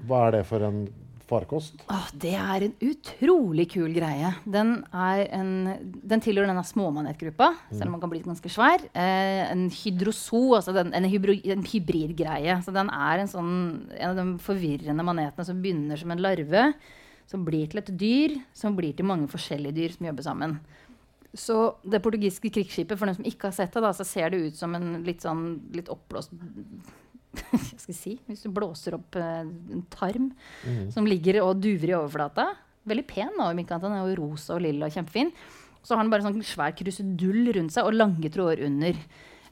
Hva er det for en farkost? Åh, det er en utrolig kul greie. Den, en, den tilhører denne småmanetgruppa, selv om den kan bli ganske svær. Eh, en hydroso, altså den, en, hybro, en hybridgreie. Så den er en, sånn, en av de forvirrende manetene som begynner som en larve, som blir til et dyr, som blir til mange forskjellige dyr som jobber sammen. Så det portugisiske krigsskipet, for dem som ikke har sett det, da, så ser det ut som en litt sånn litt oppblåst hva skal jeg si, Hvis du blåser opp eh, en tarm som ligger og duver i overflata. Veldig pen. da, annet. Den er jo rosa og lilla og kjempefin. Så har den bare sånn svær krusedull rundt seg og lange tråder under.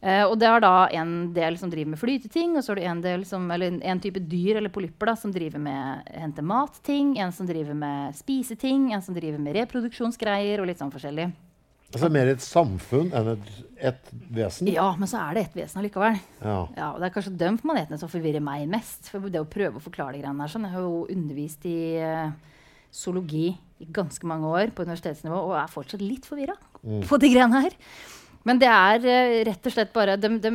Eh, og det er da en del som driver med flyteting, og så er det en, del som, eller en, en type dyr eller polypper da, som driver med hente matting, en som driver med spiseting, en som driver med reproduksjonsgreier og litt sånn forskjellig. Altså Mer et samfunn enn et, et vesen? Ja, men så er det ett vesen allikevel. Ja. Ja, og Det er kanskje de manetene som forvirrer meg mest. For det å prøve å forklare de greiene her, sånn. Jeg har jo undervist i uh, zoologi i ganske mange år på universitetsnivå og er fortsatt litt forvirra på de greiene her. Men det er uh, rett og slett bare de, de,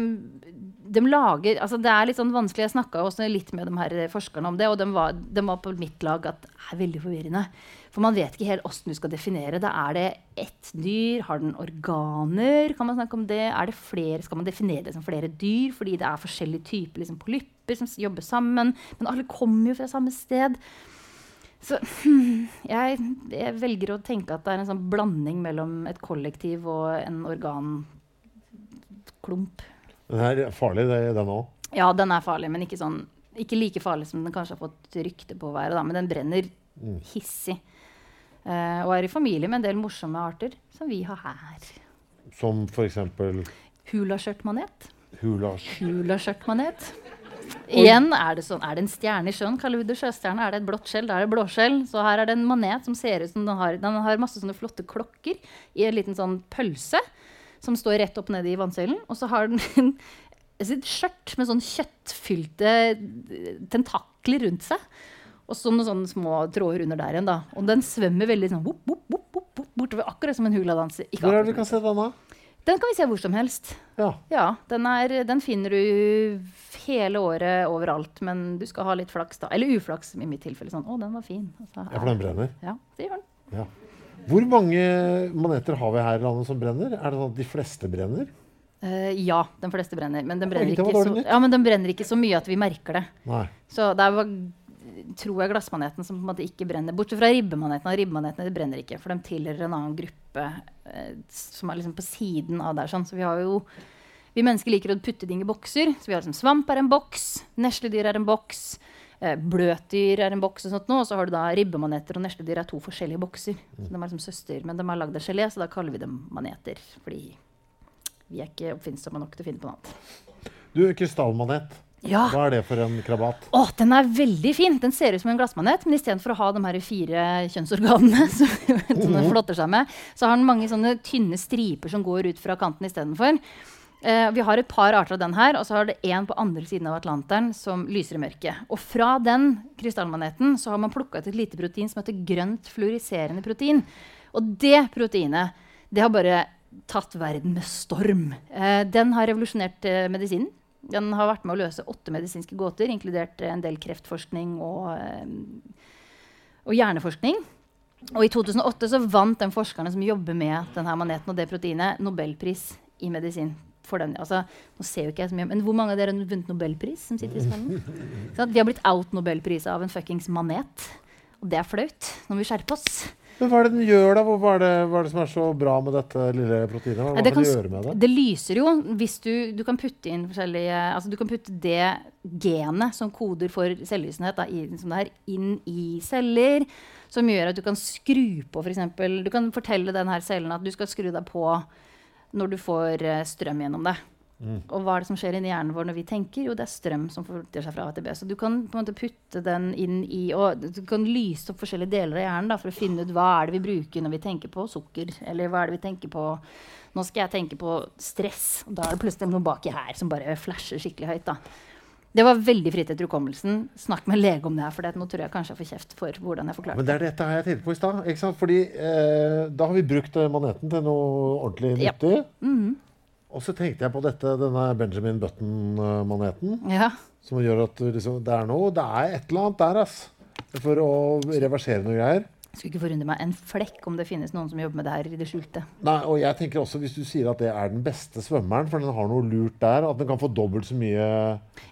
de lager altså Det er litt sånn vanskelig. Jeg snakka også litt med de her forskerne om det, og de var, de var på mitt lag at det er veldig forvirrende. For man vet ikke helt åssen du skal definere det. Er det ett dyr? Har den organer? Kan man snakke om det? Er det flere? Skal man definere det som flere dyr fordi det er forskjellige typer liksom, polypper som jobber sammen? Men alle kommer jo fra samme sted. Så jeg, jeg, velger å tenke at det er en sånn blanding mellom et kollektiv og en organklump. Den er farlig, den òg? Ja, den er farlig, men ikke, sånn, ikke, like farlig som den kanskje har fått rykte på å være. Da. Men den brenner mm. Uh, og er i familie med en del morsomme arter som vi har her. Som f.eks.? Hulaskjørtmanet. Hulaskjørtmanet. Igjen er det sånn, er det en stjerne i sjøen, kaller vi det sjøstjerne. Er det et blått skjell, da er det blåskjell. Så her er det en manet som ser ut som den har, den har masse sånne flotte klokker i en liten sånn pølse som står rett opp nede i vannsøylen. Og så har den et skjørt med sånn kjøttfylte tentakler rundt seg. Og så noen sånne små tråder under der igjen. da. Og den svømmer veldig sånn bop, bop, bop, bop, bortover, akkurat som en huladanser. Hvor er det vi kan se den da? Den kan vi se hvor som helst. Ja. ja den, er, den, finner du hele året overalt, men du skal ha litt flaks, da. Eller uflaks, i mitt tilfelle. Sånn, 'Å, den var fin'. Altså, ja, for den brenner? Ja, det gjør den. Ja. Hvor mange maneter har vi her i landet som brenner? Er det sånn at de fleste brenner? Uh, ja, de fleste brenner. Men den brenner, så, ja, men den brenner, ikke så, mye at vi merker det. Nei. Så det er tror jeg glassmaneten som på en måte ikke brenner. Bortsett fra ribbemanetene. Ribbemanetene brenner ikke, for de tilhører en annen gruppe eh, som er liksom på siden av der. Sånn. Så vi har jo vi mennesker liker å putte ting i bokser. Så vi har liksom Svamp er en boks, nesledyr er en boks, eh, bløtdyr er en boks. Og sånt nå, og så har du da ribbemaneter og nesledyr er to forskjellige bokser. Så de er liksom søster, Men de har lagd av gelé, så da kaller vi dem maneter. Fordi vi er ikke oppfinnsomme nok til å finne på noe annet. Du, krystallmanet. Ja. Hva er det for en krabat? Å, den er veldig fin. Den ser ut som en glassmanet, men istedenfor å ha de her fire kjønnsorganene, som, som den flotter seg med, så har den mange sånne tynne striper som går ut fra kanten istedenfor. Uh, vi har et par arter av den her, og så har det en på andre siden av Atlanteren som lyser i mørket. Og fra den krystallmaneten så har man plukka ut et lite protein som heter grønt fluoriserende protein. Og det proteinet det har bare tatt verden med storm. Uh, den har revolusjonert uh, medisinen. Den har vært med å løse åtte medisinske gåter, inkludert en del kreftforskning og, og hjerneforskning. Og i 2008 så vant den forskerne som jobber med denne maneten og det proteinet, nobelpris i medisin den. Altså, nå ser jo ikke jeg så mye, men Hvor mange av dere har vunnet nobelpris? som sitter i salen? Vi de har blitt out nobelpris av en fuckings manet. Og det er flaut. Nå må vi skjerpe oss. Men Hva er det den gjør, da? Hva er det, hva er det som er så bra med dette lille proteinet? Hva, kan det gjøre med det? Det lyser jo hvis du, du kan putte inn forskjellige Altså du kan putte det genet som koder for selvlysenhet da, i, som det er, inn i celler. Som gjør at du kan skru på f.eks. Du kan fortelle denne cellen at du skal skru deg på når du får uh, strøm gjennom det. Mm. Og hva er det som skjer inni hjernen vår når vi tenker? Jo, det er strøm som forflytter seg fra A til B. Så du kan på en måte putte den inn i Og du kan lyse opp forskjellige deler av hjernen da, for å finne ut hva er det vi bruker når vi tenker på sukker. Eller hva er det vi tenker på Nå skal jeg tenke på stress. Og da er det plutselig noe baki her som bare flasher skikkelig høyt. da. Det var veldig fritt etter hukommelsen. Snakk med lege om det her, for nå tror jeg kanskje jeg får kjeft for hvordan jeg forklarte det. Men det er dette jeg tenkte på i stad. Fordi eh, da har vi brukt eh, maneten til noe ordentlig nyttig. Ja. Mm -hmm. Og så tenkte jeg på dette, denne Benjamin Button-maneten. Ja. Som gjør at liksom, det er noe Det er et eller annet der, ass. For å reversere noe greier. Skulle ikke forundre meg en flekk om det finnes noen som jobber med det her i det skjulte. Nei, og jeg tenker også Hvis du sier at det er den beste svømmeren, for den har noe lurt der, at den kan få dobbelt så mye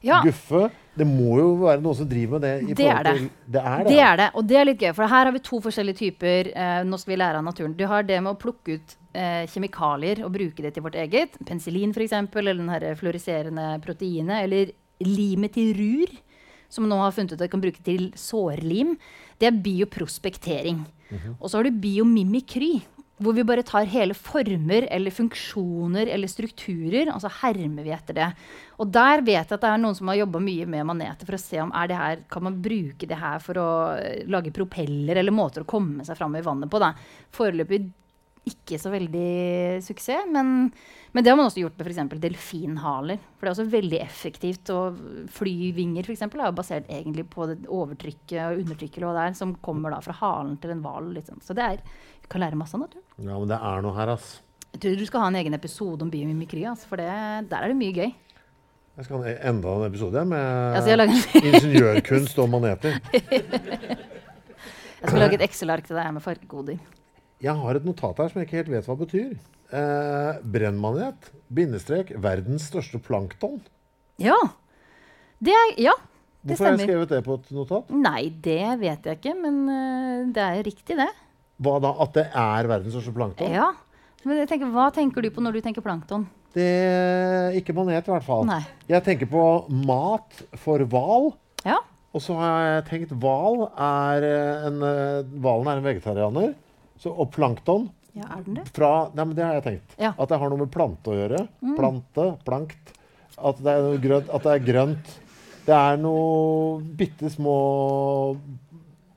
ja. guffe Det må jo være noen som driver med det. det, er det. Til, det er det. Det er det. Og det er litt gøy, for her har vi to forskjellige typer. Eh, nå skal vi lære av naturen. Du har det med å plukke ut eh, kjemikalier og bruke det til vårt eget. Penicillin, f.eks., eller den fluoriserende proteinet. Eller limet til rur, som nå har funnet ut at de kan bruke til sårlim. Det er bioprospektering. Mm -hmm. Og så har du biomimikry. Hvor vi bare tar hele former eller funksjoner eller strukturer, og så hermer vi etter det. Og der vet jeg at det er noen som har jobba mye med maneter for å se om er det her, kan man bruke det her for å eh, lage propeller eller måter å komme seg fram i vannet på. Da. Foreløpig ikke så veldig suksess. Men, men det har man også gjort med f.eks. delfinhaler. For det er også veldig effektivt. Og flyvinger eksempel, er basert egentlig på det overtrykket og undertrykket der, som kommer da fra halen til en hval. Liksom. Så det er, kan lære masse av naturen. Ja, men det er noe her, ass. Jeg tror du skal ha en egen episode om biomimikry, ass, for det, der er det mye gøy. Jeg skal ha enda en episode med Ja, så jeg lager- ingeniørkunst og maneter. Jeg skal lage et Excel-ark til deg med fargekoder. Jeg har et notat her som jeg ikke helt vet hva det betyr. Eh, brennmanet, bindestrek, verdens største plankton. Ja. Det er Ja, det Hvorfor har jeg skrevet det på et notat? Nei, det vet jeg ikke, men eh, det er riktig, det. Hva da? At det er verdens største plankton? Ja. Men jeg tenker, hva tenker du på når du tenker plankton? Det ikke manet, i hvert fall. Nei. Jeg tenker på mat for hval. Ja. Og så har jeg tenkt hval er eh, en eh, Hvalen er en vegetarianer. Så, og plankton ja, er den det? fra Nei, men det har jeg tenkt. Ja. Mm. At det har noe med plante å gjøre. Plante, plankt. At det er grønt. At det er grønt. Det er noe bitte små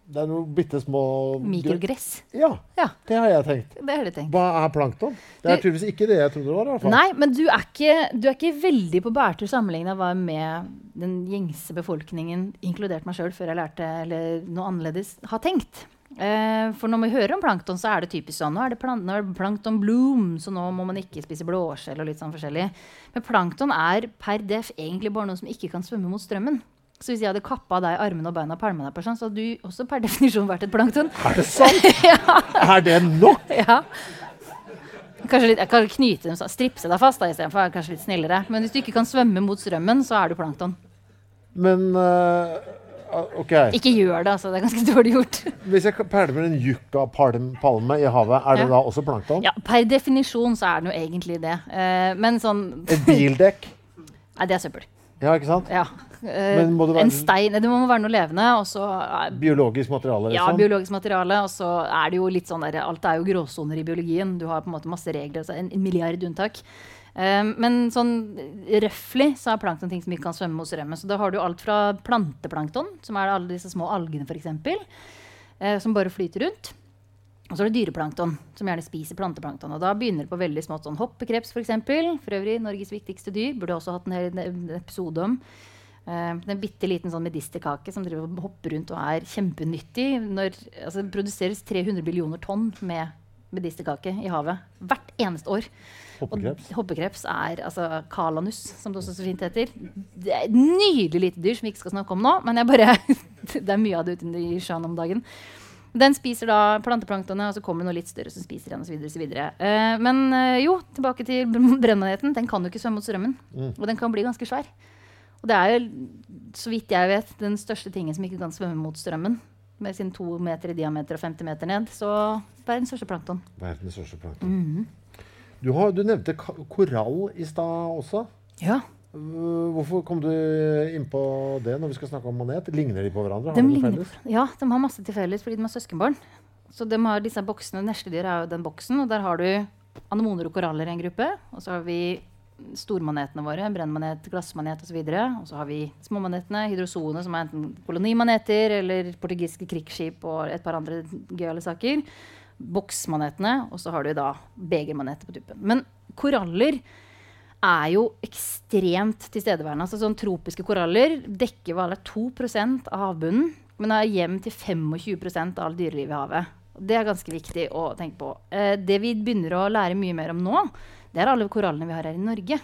Det er noen bitte små Mikrogress. Ja, Ja, det har jeg tenkt. det har du tenkt. Hva er plankton? Det er Du- tydeligvis ikke det jeg trodde det var. i hvert fall. Nei, men du er ikke, du er ikke veldig på bærtur sammenligna med den gjengse befolkningen, inkludert meg sjøl, før jeg lærte eller noe annerledes, har tenkt. Eh, for når vi hører om plankton, så er det typisk sånn. Nå er det, plan nå er det plankton bloom, så nå må man ikke spise blåskjell og litt sånn forskjellig. Men plankton er per def egentlig bare noe som ikke kan svømme mot strømmen. Så hvis jeg hadde kappa deg armene og beina og pælma deg på sånn, så hadde du også per definisjon vært et plankton. Er det sant? Er det nok? Ja. Kanskje litt, jeg kan knyte dem, stripse deg fast da, istedenfor. Kanskje litt snillere. Men hvis du ikke kan svømme mot strømmen, så er du plankton. Men uh, OK. Ikke gjør det, altså. Det er ganske dårlig gjort. Hvis jeg pælmer en yucca-palme i havet, er det Ja. da også plankton? Ja, Per definisjon så er den jo egentlig det. Uh, men sånn Et bildekk? Nei, det er søppel. Ja, ikke sant? Ja. Eh, Men må det være- En stein Det må være noe levende, og så eh, Biologisk materiale, Ja, liksom? biologisk materiale. Og så er det jo litt sånn der, Alt er jo gråsoner i biologien. Du har på en måte masse regler. En, en milliard unntak. Um, men sånn røftlig så er plankton ting som ikke kan svømme hos strømmen. Så da har du alt fra planteplankton, som er alle disse små algene f.eks., uh, som bare flyter rundt. Og så er det dyreplankton, som gjerne spiser planteplankton. Og da begynner det på veldig smått sånn hoppekreps f.eks. For, eksempel. for øvrig Norges viktigste dyr. Burde også hatt en, hel- episode om. Uh, en bitte liten sånn medisterkake som driver og hopper rundt og er kjempenyttig. Når, altså, det produseres 300 millioner tonn med medisterkake i havet hvert eneste år. Hoppekreps? Og hoppekreps er altså kalanus, som det også så fint heter. Det er et nydelig lite dyr som vi ikke skal snakke om nå, men jeg bare, det er mye av det ute i sjøen om dagen. Den spiser da planteplanktonet, og så kommer det noe litt større som spiser igjen osv. Uh, men uh, jo, tilbake til br- brennmaneten. Den kan jo ikke svømme mot strømmen. Og den kan bli ganske svær. Og det er jo, så vidt jeg vet, den største tingen som ikke kan svømme mot strømmen. Med sin to meter i diameter og 50 meter ned. Så verdens største plankton. Verdens største plankton. Mhm. Du, har, du nevnte korall i stad også. Ja. Hvorfor kom du inn på det når vi skal snakke om manet? Ligner de på hverandre? De ligner, ja, de har masse til felles fordi de har søskenbarn. Så de har disse boksene, Nesledyr er jo den boksen, og der har du anemoner og koraller i en gruppe. Og så har vi stormanetene våre, brennmanet, glassmanet osv. Og så har vi småmanetene, hydrozoene, som er enten kolonimaneter eller portugisiske krigsskip og et par andre gøyale saker. Boksmanetene, og så har du da begermaneter på tuppen. Men koraller er jo ekstremt tilstedeværende. Altså sånn Tropiske koraller dekker hva, eller 2 av havbunnen, men er hjem til 25% av alt dyrelivet i havet. Det er ganske viktig å tenke på. Eh, det vi begynner å lære mye mer om nå, det er alle korallene vi har her i Norge.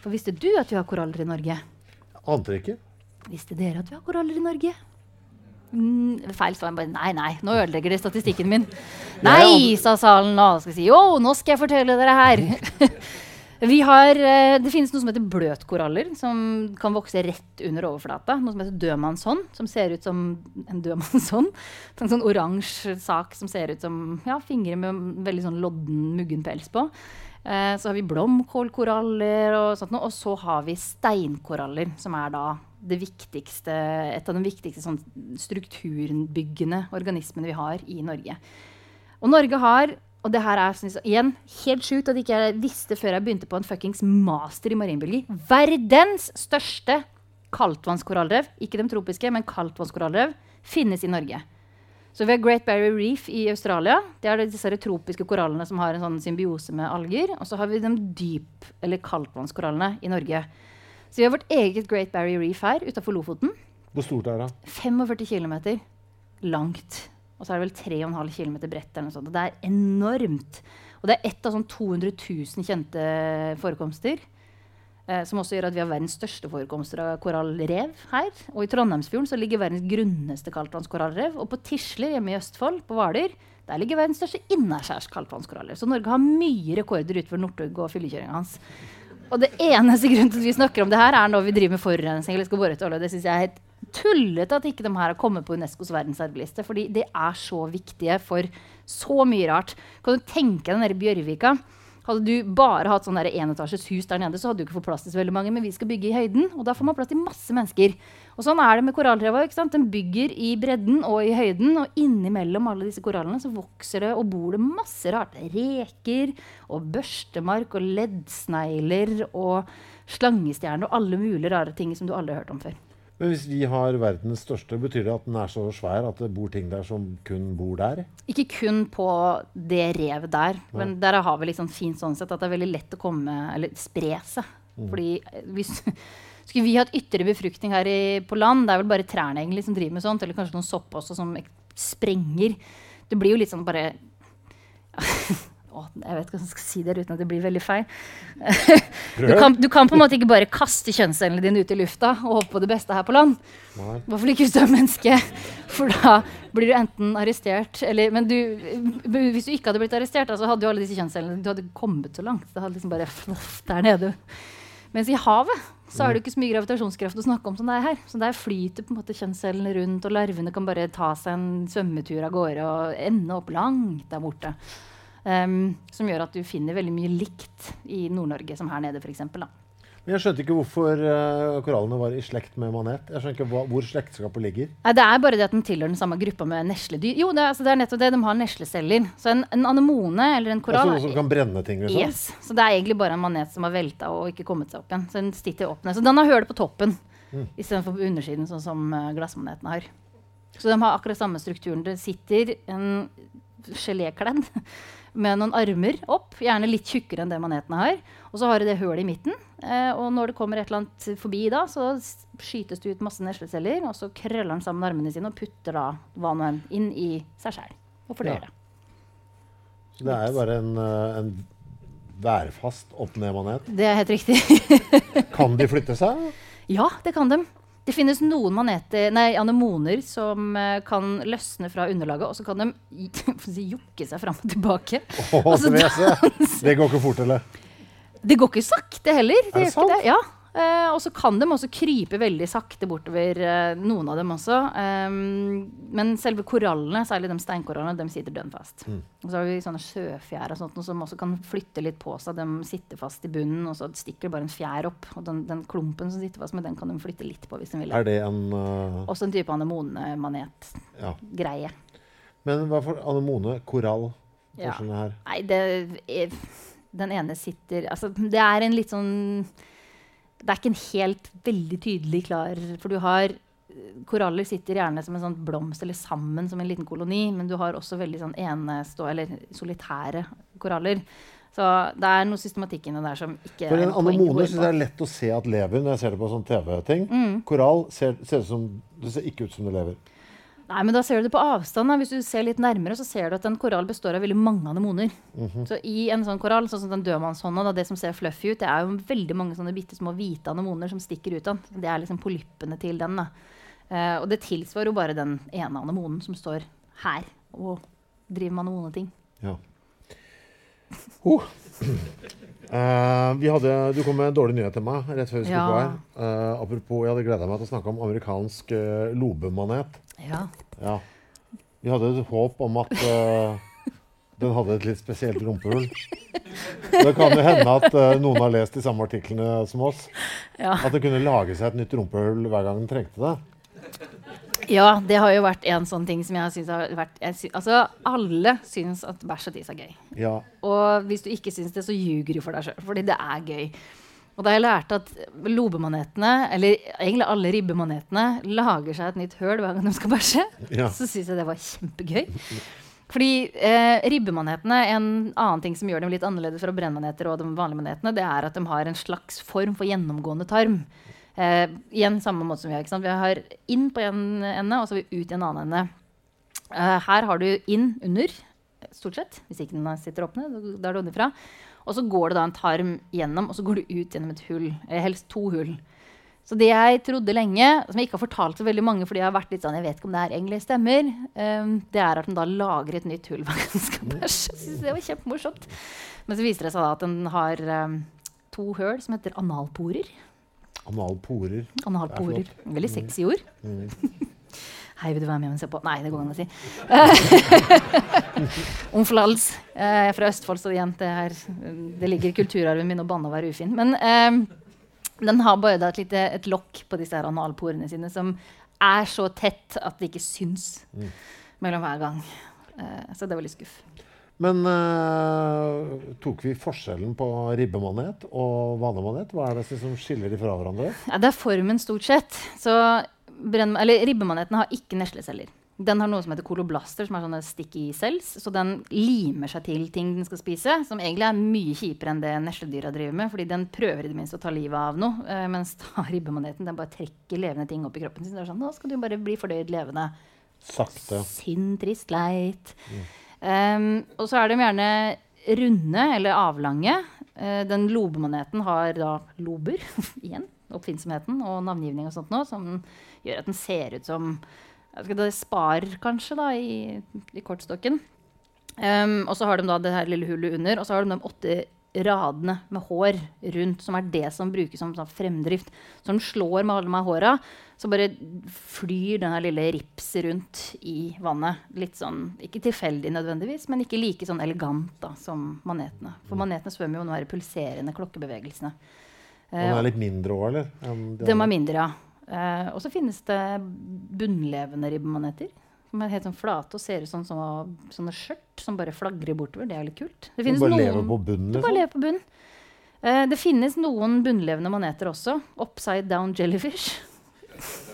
For visste du at vi har koraller i Norge? Ante ikke. Visste dere at vi har koraller i Norge? Mm, feil svar. Bare nei, nei, nå ødelegger det statistikken min. Nei, sa salen nå. Skal si, jo, nå skal jeg fortelle dere her. Vi har, eh, det finnes noe som heter bløtkoraller, som kan vokse rett under overflata. Noe som heter dødmannshånd, som ser ut som en dødmannshånd. En sånn oransje sak som ser ut som ja, fingre med veldig sånn lodden, muggen pels på. Eh, så har vi blomkålkoraller og sånt noe. Og så har vi steinkoraller, som er da viktigste, et av de viktigste sånn strukturbyggende organismene vi har i Norge. Og Norge har, og det her er synes igjen helt sjukt at ikke jeg visste før jeg begynte på en fuckings master i marinbiologi, verdens største kaldtvannskorallrev, ikke de tropiske, men kaldtvannskorallrev, finnes i Norge. Så vi har Great Barrier Reef i Australia. Det er disse tropiske korallene som har en sånn symbiose med alger. Og så har vi de dyp- eller kaldtvannskorallene i Norge. Så vi har vårt eget Great Barrier Reef her utafor Lofoten. Hvor stort er det? 45 km langt. Og så er det vel 3,5 km bredt. eller noe sånt. Og det er enormt. Og det er ett av sånn 200 000 kjente forekomster. Eh, som også gjør at vi har verdens største forekomster av korallrev her. Og i Trondheimsfjorden så ligger verdens grunneste kaldtvannskorallrev. Og på Tisler hjemme i Østfold, på Hvaler, der ligger verdens største innaskjærs kaldtvannskorallrev. Så Norge har mye rekorder utover Northug og fyllekjøringa hans. Og det eneste grunnen til at vi snakker om det her, er når vi driver med forurensning. eller skal bore etter olje. Det synes jeg er helt tullete at ikke de her har kommet på Unescos verdensarvliste. Fordi de er så viktige for så mye rart. Kan du tenke deg den Bjørvika? Hadde du bare hatt sånn enetasjes hus der nede, så hadde du ikke fått plass til så veldig mange. Men vi skal bygge i høyden, og da får man plass til masse mennesker. Og sånn er det med korallrev. Den bygger i bredden og i høyden. Og innimellom alle disse korallene så vokser det og bor det masse rart. Reker og børstemark og leddsnegler og slangestjerner og alle mulige rare ting som du aldri har hørt om før. Men hvis vi har verdens største, betyr det at den er så svær at det bor ting der som kun bor der? Ikke kun på det revet der, men der har vi liksom fint sånn sett at det er veldig lett å komme, eller spre seg. Mm. Fordi hvis skulle vi hatt ytre befruktning her i, på land, det er vel bare trærne egentlig som driver med sånt, eller kanskje noen sopp også som sprenger. Det blir jo litt sånn bare å, jeg vet ikke hvordan jeg skal si det uten at det blir veldig feil. du, kan, du, kan, på en måte ikke bare kaste kjønnscellene dine ut i lufta og håpe på det beste her på land. I hvert fall ikke hvis du er menneske, for da blir du enten arrestert eller Men du, hvis du ikke hadde blitt arrestert, så hadde jo alle disse kjønnscellene Du hadde kommet så langt. Det hadde liksom bare floff der nede. Mens i havet så er det ikke så mye gravitasjonskraft å snakke om som det er her. Så der flyter på en måte kjønnscellene rundt, og larvene kan bare ta seg en svømmetur av gårde og ende opp langt der borte. Um, som gjør at du finner veldig mye likt i Nord-Norge som her nede, f.eks. Men jeg skjønte ikke hvorfor uh, korallene var i slekt med manet. Jeg skjønner ikke hva, Hvor slektskapet ligger. Nei, det er bare det at den tilhører den samme gruppa med nesledyr. Jo, det er, altså, det er nettopp det. De har nesleceller. Så en, en, anemone eller en korall altså, Som kan brenne ting? Liksom. Yes. Så det er egentlig bare en manet som har velta og ikke kommet seg opp igjen. Så den sitter opp ned. Så den har høl på toppen mm. istedenfor på undersiden, sånn som uh, glassmanetene har. Så de har akkurat samme strukturen. Det sitter en gelékledd med noen armer opp, gjerne litt tjukkere enn det manetene har. Og så har du det hullet i midten. Eh, og når det kommer et eller annet forbi da, så skytes det ut masse nesleceller, og så krøller den sammen armene sine og putter da hva nå enn inn i seg sjæl og fordøyer ja. det. Så det er jo bare en, eh, en værfast opp-ned-manet? Det er helt riktig. kan de flytte seg? Ja, det kan de. Det finnes noen maneter, nei, anemoner som uh, kan løsne fra underlaget, og så kan de jokke seg fram og tilbake. Oh, altså, det går ikke fort, eller? Det går ikke sakte heller. Det er det sant? Det. Ja. Uh, og så kan de også krype veldig sakte bortover, uh, noen av dem også. Men selve korallene, særlig de steinkorallene, de sitter dønn fast. Mm. Og så har vi sånne sjøfjær og sånt, som også kan flytte litt på seg. De sitter fast i bunnen, og så stikker det bare en fjær opp. Og den, den, klumpen som sitter fast med, den kan de flytte litt på hvis de vil. Er det en uh... Også en type anemone-manet-greie. Ja. Men hva for anemone? Korall? Ja. Her? Nei, det den ene sitter Altså, det er en litt sånn det er ikke en helt veldig tydelig klar For du har Koraller sitter gjerne som en sånn blomst eller sammen som en liten koloni, men du har også veldig sånn enestå, eller solitære koraller. Så det er noe systematikk inni der som ikke For En anemone syns jeg er lett å se at lever når jeg ser det på sånn TV-ting. Mm. Korall ser, ser, som, det ser ikke ut som det lever. Nei, men da ser du det på avstand. Da. Hvis du ser litt nærmere, så ser du at en korall består av veldig mange anemoner. Mm -hmm. Så i en sånn korall, sånn som den dødmannshånda, det som ser fluffy ut, det er jo veldig mange sånne bitte små hvite anemoner som stikker ut av den. Det er liksom polyppene til den. da. Uh, og det tilsvarer jo bare den ene anemonen som står her og driver med anemoneting. Ja. Oh. Uh, hadde, du kom med en dårlig nyhet til meg rett før vi skulle ja. på her. Uh, apropos, jeg hadde gleda meg til å snakke om amerikansk uh, lobemanet. Ja. ja. Vi hadde et håp om at den hadde et litt spesielt rumpehull. Det kan jo hende at noen har lest de samme artiklene som oss. Ja. At det kunne lage seg et nytt rumpehull hver gang den trengte det. Ja, det har jo vært en sånn ting som jeg syns har vært sy Altså, alle syns at bæsj og tiss er gøy. Ja. Og hvis du ikke syns det, så ljuger du for deg sjøl. Fordi det er gøy. Og da jeg lærte at lobemanetene, eller egentlig alle ribbemanetene, lager seg et nytt høl hver gang de skal bæsje, ja. så syns jeg det var kjempegøy. Fordi eh, ribbemanetene, en annen ting som gjør dem litt annerledes fra brennmaneter og de vanlige manetene, det er at de har en slags form for gjennomgående tarm. Eh, igjen samme måte som vi har. ikke sant? Vi har inn på en ende, og så har vi ut i en annen ende. Eh, her har du inn under, stort sett. Hvis ikke den sitter åpne, da er det underfra. Og så går det da en tarm gjennom, og så går du ut gjennom et hull. Eller helst to hull. Så det jeg trodde lenge, som jeg ikke har fortalt til veldig mange, fordi jeg har vært litt sånn, jeg vet ikke om det her egentlig stemmer, um, det er at den da lager et nytt hull hver gang den skal. Det var kjempemorsomt. Men så viser det seg da at den har um, to høl som heter analporer. Analporer. Analporer. Er. Veldig sexy ord. Mm. Hei, vil du være med og se på? Nei, det går an å si. Omflals. Jeg er fra Østfold, så igjen, det, her, det ligger i kulturarven min å banne og være ufin. Men um, den har bare et lite et lokk på disse her analporene sine som er så tett at det ikke syns Mm. mellom hver gang. Uh, så det var litt skuff. Men uh, tok vi forskjellen på ribbemanet og vanemanet? Hva er det som skiller de fra hverandre? Ja, det er formen, stort sett. Så brenn, eller Ribbemaneten har ikke nesleceller. Den har noe som heter koloblaster, som er sånne sticky cells. Så den limer seg til ting den skal spise, som egentlig er mye kjipere enn det nesledyra driver med. fordi den prøver i det minste å ta livet av noe. Uh, mens da ribbemaneten den bare trekker levende ting opp i kroppen sin. Det er sånn, nå skal du bare bli fordøyd levende. Sakte. Synd, trist, leit. Um, og så er de gjerne runde eller avlange. Uh, den lobemaneten har da lober, igjen, oppfinnsomheten og navngivning og sånt nå, som gjør at den ser ut som det spar, kanskje, da, i, i kortstokken. Um, og så har de da det her lille hullet under, og så har de de åtte radene med hår rundt, som er det som brukes som sånn fremdrift. Så den slår med alle de håra, så bare flyr den lille ripset rundt i vannet. Litt sånn, ikke tilfeldig nødvendigvis, men ikke like sånn elegant da, som manetene. For manetene svømmer jo under de pulserende klokkebevegelsene. Og den er litt mindre òg, eller? de De er mindre, ja. Eh, og så finnes det bunnlevende ribbemaneter. Som er helt sånn flate og ser ut som sånne, sånne skjørt som bare flagrer bortover. Det er litt kult. Det De finnes bare noen- lever på bunnen, Du bare liksom? lever på bunnen. Uh, det finnes noen bunnlevende maneter også. Upside down jellyfish.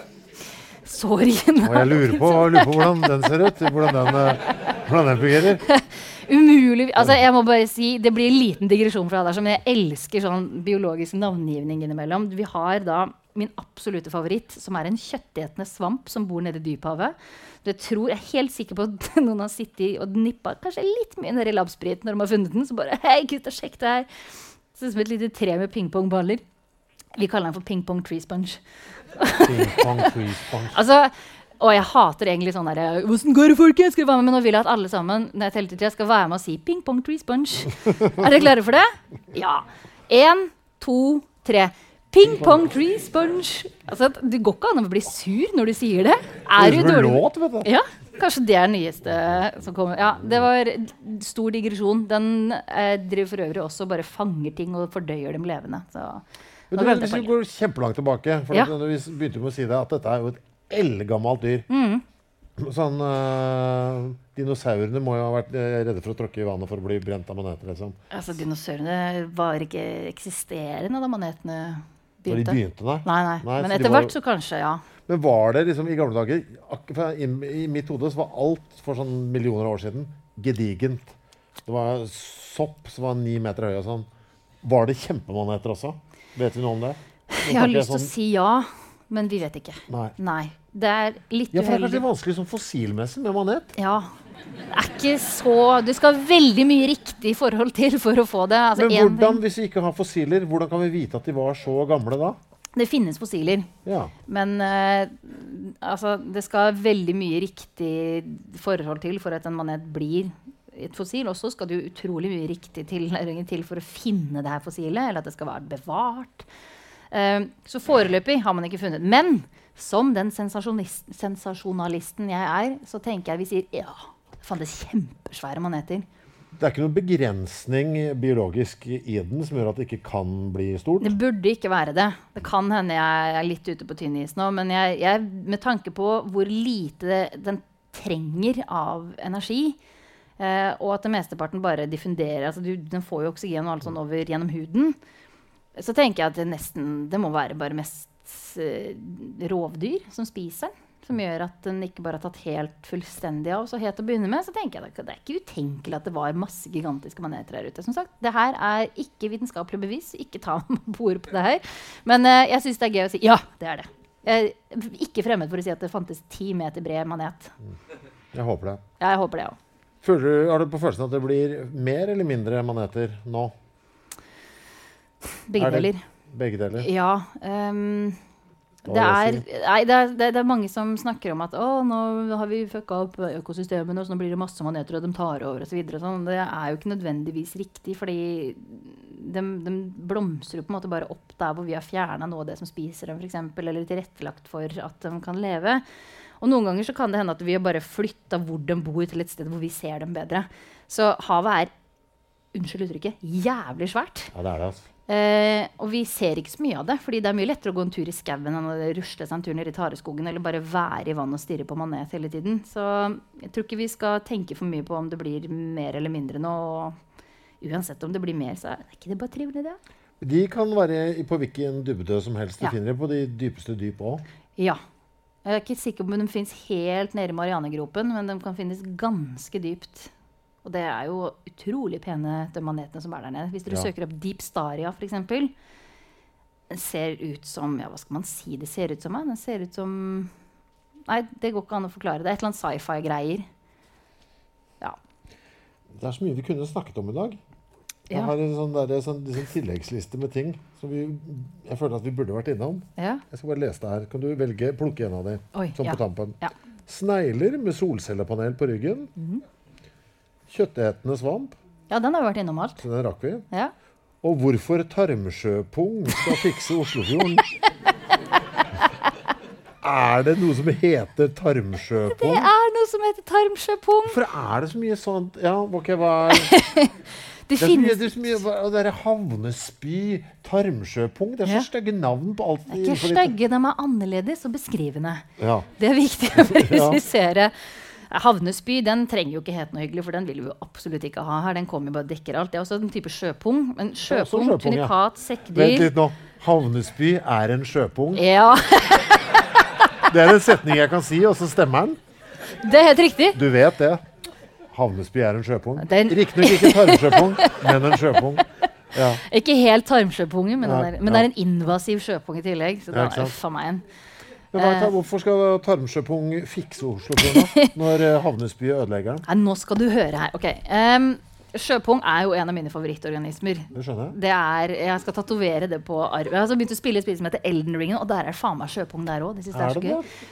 Sorry. originalt. Og jeg lurer på, jeg lurer på hvordan den ser ut. Hvordan den, eh, hvordan den fungerer. Umulig Altså, jeg må bare si Det blir en liten digresjon fra deg, men jeg elsker sånn biologisk navngivning innimellom. Vi har da min absolutte favoritt, som er en kjøttetende svamp som bor nede i dyphavet. Jeg, tror, jeg er helt sikker på at noen har sittet og nippa kanskje litt mye nedi labsprit når de har funnet den. Så bare Hei, gutta, sjekk det her. Ser ut som et lite tre med pingpongballer. Vi kaller den for ping-pong tree sponge. Ping tree sponge. Altså, og jeg hater egentlig sånn derre Åssen går det, folkens? Skal du være med? Men nå vil jeg at alle sammen når jeg teller til tre, skal være med og si ping pong tree sponge. er dere klare for det? Ja. Én, to, tre. Ping pong tree sponge. Altså, det går ikke an å bli sur når du sier det. Er Det du dårlig? låt, vet du. Ja, kanskje det er det nyeste som kommer. Ja, Det var stor digresjon. Den eh, driver for øvrig også og bare fanger ting og fordøyer dem levende. Så Men du, hvis vi går kjempelangt tilbake for Ja. Vi begynte med å si det, at dette er jo et eldgammelt dyr. Mm. Sånn, øh, dinosaurene må jo ha vært eh, redde for å tråkke i vannet for å bli brent av maneter. Liksom. Altså, Dinosaurene var ikke eksisterende da manetene Når de begynte. begynte, nei. Nei, nei. Nei, Men etter var- hvert så kanskje, ja. Men var det liksom i gamle dager I, I mitt hode så var alt for sånn millioner av år siden gedigent. Det var sopp som var ni meter høy og sånn. Var det kjempemaneter også? Vet vi noe om det? Nå Jeg har lyst til å sånn- si ja, men vi vet ikke. Nei. Nei. Det er litt Ja, for det er kanskje vanskelig sånn fossilmessig med manet. Ja. Er ikke så Du skal veldig mye riktig forhold til for å få det. Altså, Men hvordan, hvis vi ikke har fossiler, hvordan kan vi vite at de var så gamle da? det finnes fossiler. Ja. Men uh, altså, det skal veldig mye riktig forhold til for at en manet blir et fossil. Og så skal det jo utrolig mye riktig tilnærming til for å finne det her fossilet, eller at det skal være bevart. Uh, så foreløpig har man ikke funnet. Men som den sensasjonalisten jeg er, så tenker jeg vi sier ja, fantes kjempesvære maneter. Det er ikke noen begrensning biologisk i den som gjør at det ikke kan bli stort. Det burde ikke være det. Det kan hende jeg er litt ute på tynn is nå, men jeg, jeg, med tanke på hvor lite den trenger av energi, eh, og at det mesteparten bare diffunderer altså du, Den får jo oksygen og alt sånn over gjennom huden. Så tenker jeg at det nesten Det må være bare mest eh, rovdyr som spiser den. Som gjør at den ikke bare har tatt helt fullstendig av. Så helt å begynne med, så tenker jeg at det er ikke utenkelig at det var masse gigantiske maneter her ute. Som sagt, det her er ikke vitenskapelig bevis. Ikke ta meg på ordet på det her. Men uh, jeg syns det er gøy å si ja, det er det. Jeg er ikke fremmed for å si at det fantes ti meter bred manet. Jeg håper det. Ja, jeg håper det òg. Har du på følelsen at det blir mer eller mindre maneter nå? Begge Er deler. Begge deler. Ja. Hva det, er, nei, det, er, det, er- mange som snakker om at å, nå har vi fucka opp økosystemene, og så nå blir det masse maneter, og de tar over osv. Sånn. Det er jo ikke nødvendigvis riktig, fordi de, de blomstrer på en måte bare opp der hvor vi har fjerna noe av det som spiser dem, f.eks., eller tilrettelagt for at de kan leve. Og noen ganger så kan det hende at vi har bare flytta hvor de bor, til et sted hvor vi ser dem bedre. Så havet er, unnskyld uttrykket, jævlig svært. Ja, det er det, altså. Eh, og vi ser ikke så mye av det, fordi det er mye lettere å gå en tur i skauen enn å rusle seg en tur ned i tareskogen eller bare være i vann og stirre på manet hele tiden. Så jeg tror ikke vi skal tenke for mye på om det blir mer eller mindre nå. Og uansett om det blir mer, så er det ikke det bare trivelig, det? De kan være på hvilken dybde som helst. De Ja. finner på de dypeste dyp òg. Ja. Jeg er ikke sikker på om de finnes helt nede i Marianegropen, men de kan finnes ganske dypt. Og det er jo utrolig pene, de manetene som er der nede. Hvis dere Ja. søker opp Deep Staria, f.eks. Den ser ut som Ja, hva skal man si det ser ut som? Den ser ut som Nei, det går ikke an å forklare. Det er et eller annet sci-fi-greier. Ja. Det er så mye vi kunne snakket om i dag. Jeg Ja. har en sånn, der, sånn, sånn tilleggsliste med ting som vi, jeg føler at vi burde vært innom. ja. Jeg skal bare lese det her. Kan du velge, plukke en av de? Oi, sånn ja. på tampen. Ja. Snegler med solcellepanel på ryggen. Mhm. Kjøttetende svamp. ja, den har vi vært innom alt. Så den rakk vi. Ja. Og hvorfor tarmsjøpung skal fikse Oslofjorden. er det noe som heter tarmsjøpung? Det er noe som heter tarmsjøpung. For er det så mye sånt Ja, ok, hva er Det Det er så mye, det er så mye hva- det er havnespy, tarmsjøpung Det er så Ja. stygge navn på alt. Det er ikke stygge, de er annerledes og beskrivende. Ja. Det er viktig å presisere. Havnespy den trenger jo ikke hete noe hyggelig, for den vil vi jo absolutt ikke ha her. Den kommer bare og dekker alt. Det er også en type sjøpung. Men sjøpung, sjøpung, tunikat, ja. sekkdyr Vent litt nå. Havnesby er en sjøpung. Ja, Det er en setning jeg kan si, og så stemmer den. det er helt riktig. Du vet det. Havnesby er en sjøpung. Det er Riktignok ikke tarmsjøpung, men en sjøpung. Ja. Ikke helt tarmsjøpunge, men, Nei, den er, men ja. det er en invasiv sjøpung i tillegg. Så den er meg en. Men hva, hvorfor skal tarmsjøpung fikse Oslofjorden når Havnesby ødelegger den? Nei, nå skal du høre her. Ok. Um, sjøpung er jo en av mine favorittorganismer. Det skjønner jeg. Det er, Jeg skal tatovere det på arvet. Jeg har altså begynt å spille et spill som heter Elden Ring, og der er faen meg sjøpung der òg.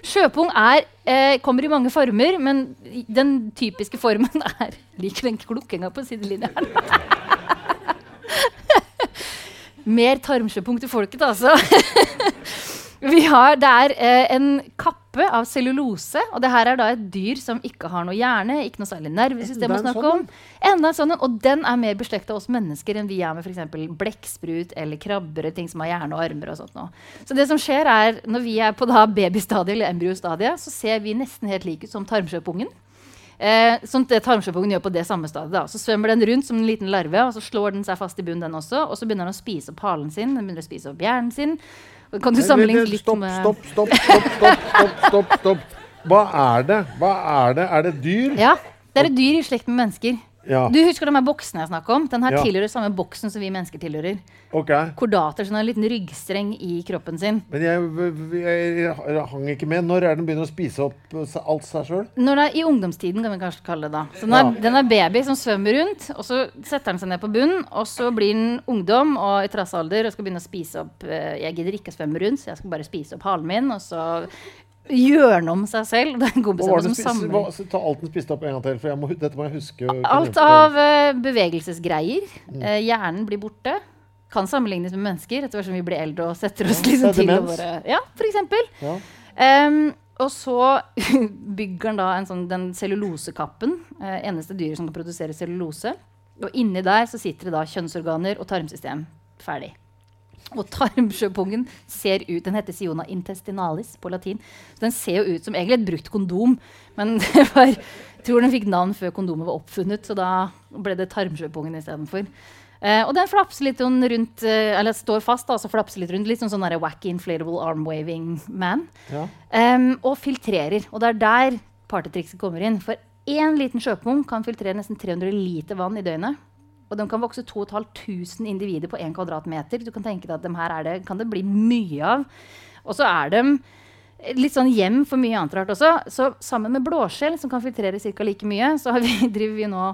Sjøpung er, eh, kommer i mange former, men den typiske formen er Liker den klukkinga på sidelinja her. Mer tarmsjøpung til folket, altså. Vi har, det er eh, en kappe av cellulose, og det her er da et dyr som ikke har noe hjerne, ikke noe særlig nervesystem å snakke sånn, om. Enda en sånn og den er mer beslekta oss mennesker enn vi er med f.eks. blekksprut eller krabber, ting som har hjerne og armer og sånt noe. Så det som skjer er, når vi er på da babystadiet eller embryostadiet, så ser vi nesten helt like ut som tarmsjøpungen. Eh, sånn det tarmsjøpungen gjør på det samme stadiet. Da. Så svømmer den rundt som en liten larve, og så slår den seg fast i bunnen, den også. Og så begynner den å spise opp halen sin, den begynner å spise opp hjernen sin. Kan du sammenligne litt stopp, med stopp, stopp, stopp, stopp, stopp, stopp, stopp. Hva er det? Hva er det? Er det dyr? Ja, det er et dyr i slekt med mennesker. Ja. Du husker den boksen jeg snakker om? Den her Ja. tilhører samme boksen som vi mennesker tilhører. Okay. Kordater, sånn en liten ryggstreng i kroppen sin. Men jeg, jeg, jeg hang ikke med. Når er den begynner å spise opp eh, alt seg sjøl? I ungdomstiden, kan vi kanskje kalle det da. Så den er, Ja. den er baby som svømmer rundt, og så setter den seg ned på bunnen, og så blir den ungdom og i trassealder og skal begynne å spise opp eh, Jeg gidder ikke å svømme rundt, så jeg skal bare spise opp halen min, og så gjør den om seg selv. Det er en god bestemmelse som samler så ta alt den spiste opp en gang til, for må, dette må jeg huske. Alt av uh, bevegelsesgreier. Mm. Uh, hjernen blir borte. Kan sammenlignes med mennesker etter hvert som vi blir eldre og setter oss Ja, liksom til våre Ja, for eksempel. Ja. Um, og så bygger den da en sånn, den cellulosekappen. Uh, eneste dyret som kan produsere cellulose. Og inni der så sitter det da kjønnsorganer og tarmsystem. Ferdig. Og tarmsjøpungen ser ut Den heter Siona intestinalis på latin. Så den ser jo ut som egentlig et brukt kondom. Men det var, jeg tror den fikk navn før kondomet var oppfunnet, så da ble det tarmsjøpungen istedenfor. Eh, og den flapser litt sånn rundt eh, Eller står fast, da, så flapser litt rundt. Litt sånn sånn wacky inflatable arm waving man. Ja. Um, og filtrerer. Og det er der partytrikset kommer inn. For én liten sjøpung kan filtrere nesten 300 liter vann i døgnet. Og de kan vokse 2500 individer på 1 kvadratmeter. Du kan tenke deg at dem her er det, kan det bli mye av. Og så er de litt sånn hjem for mye annet rart også. Så sammen med blåskjell, som kan filtrere ca. like mye, så vi, driver vi nå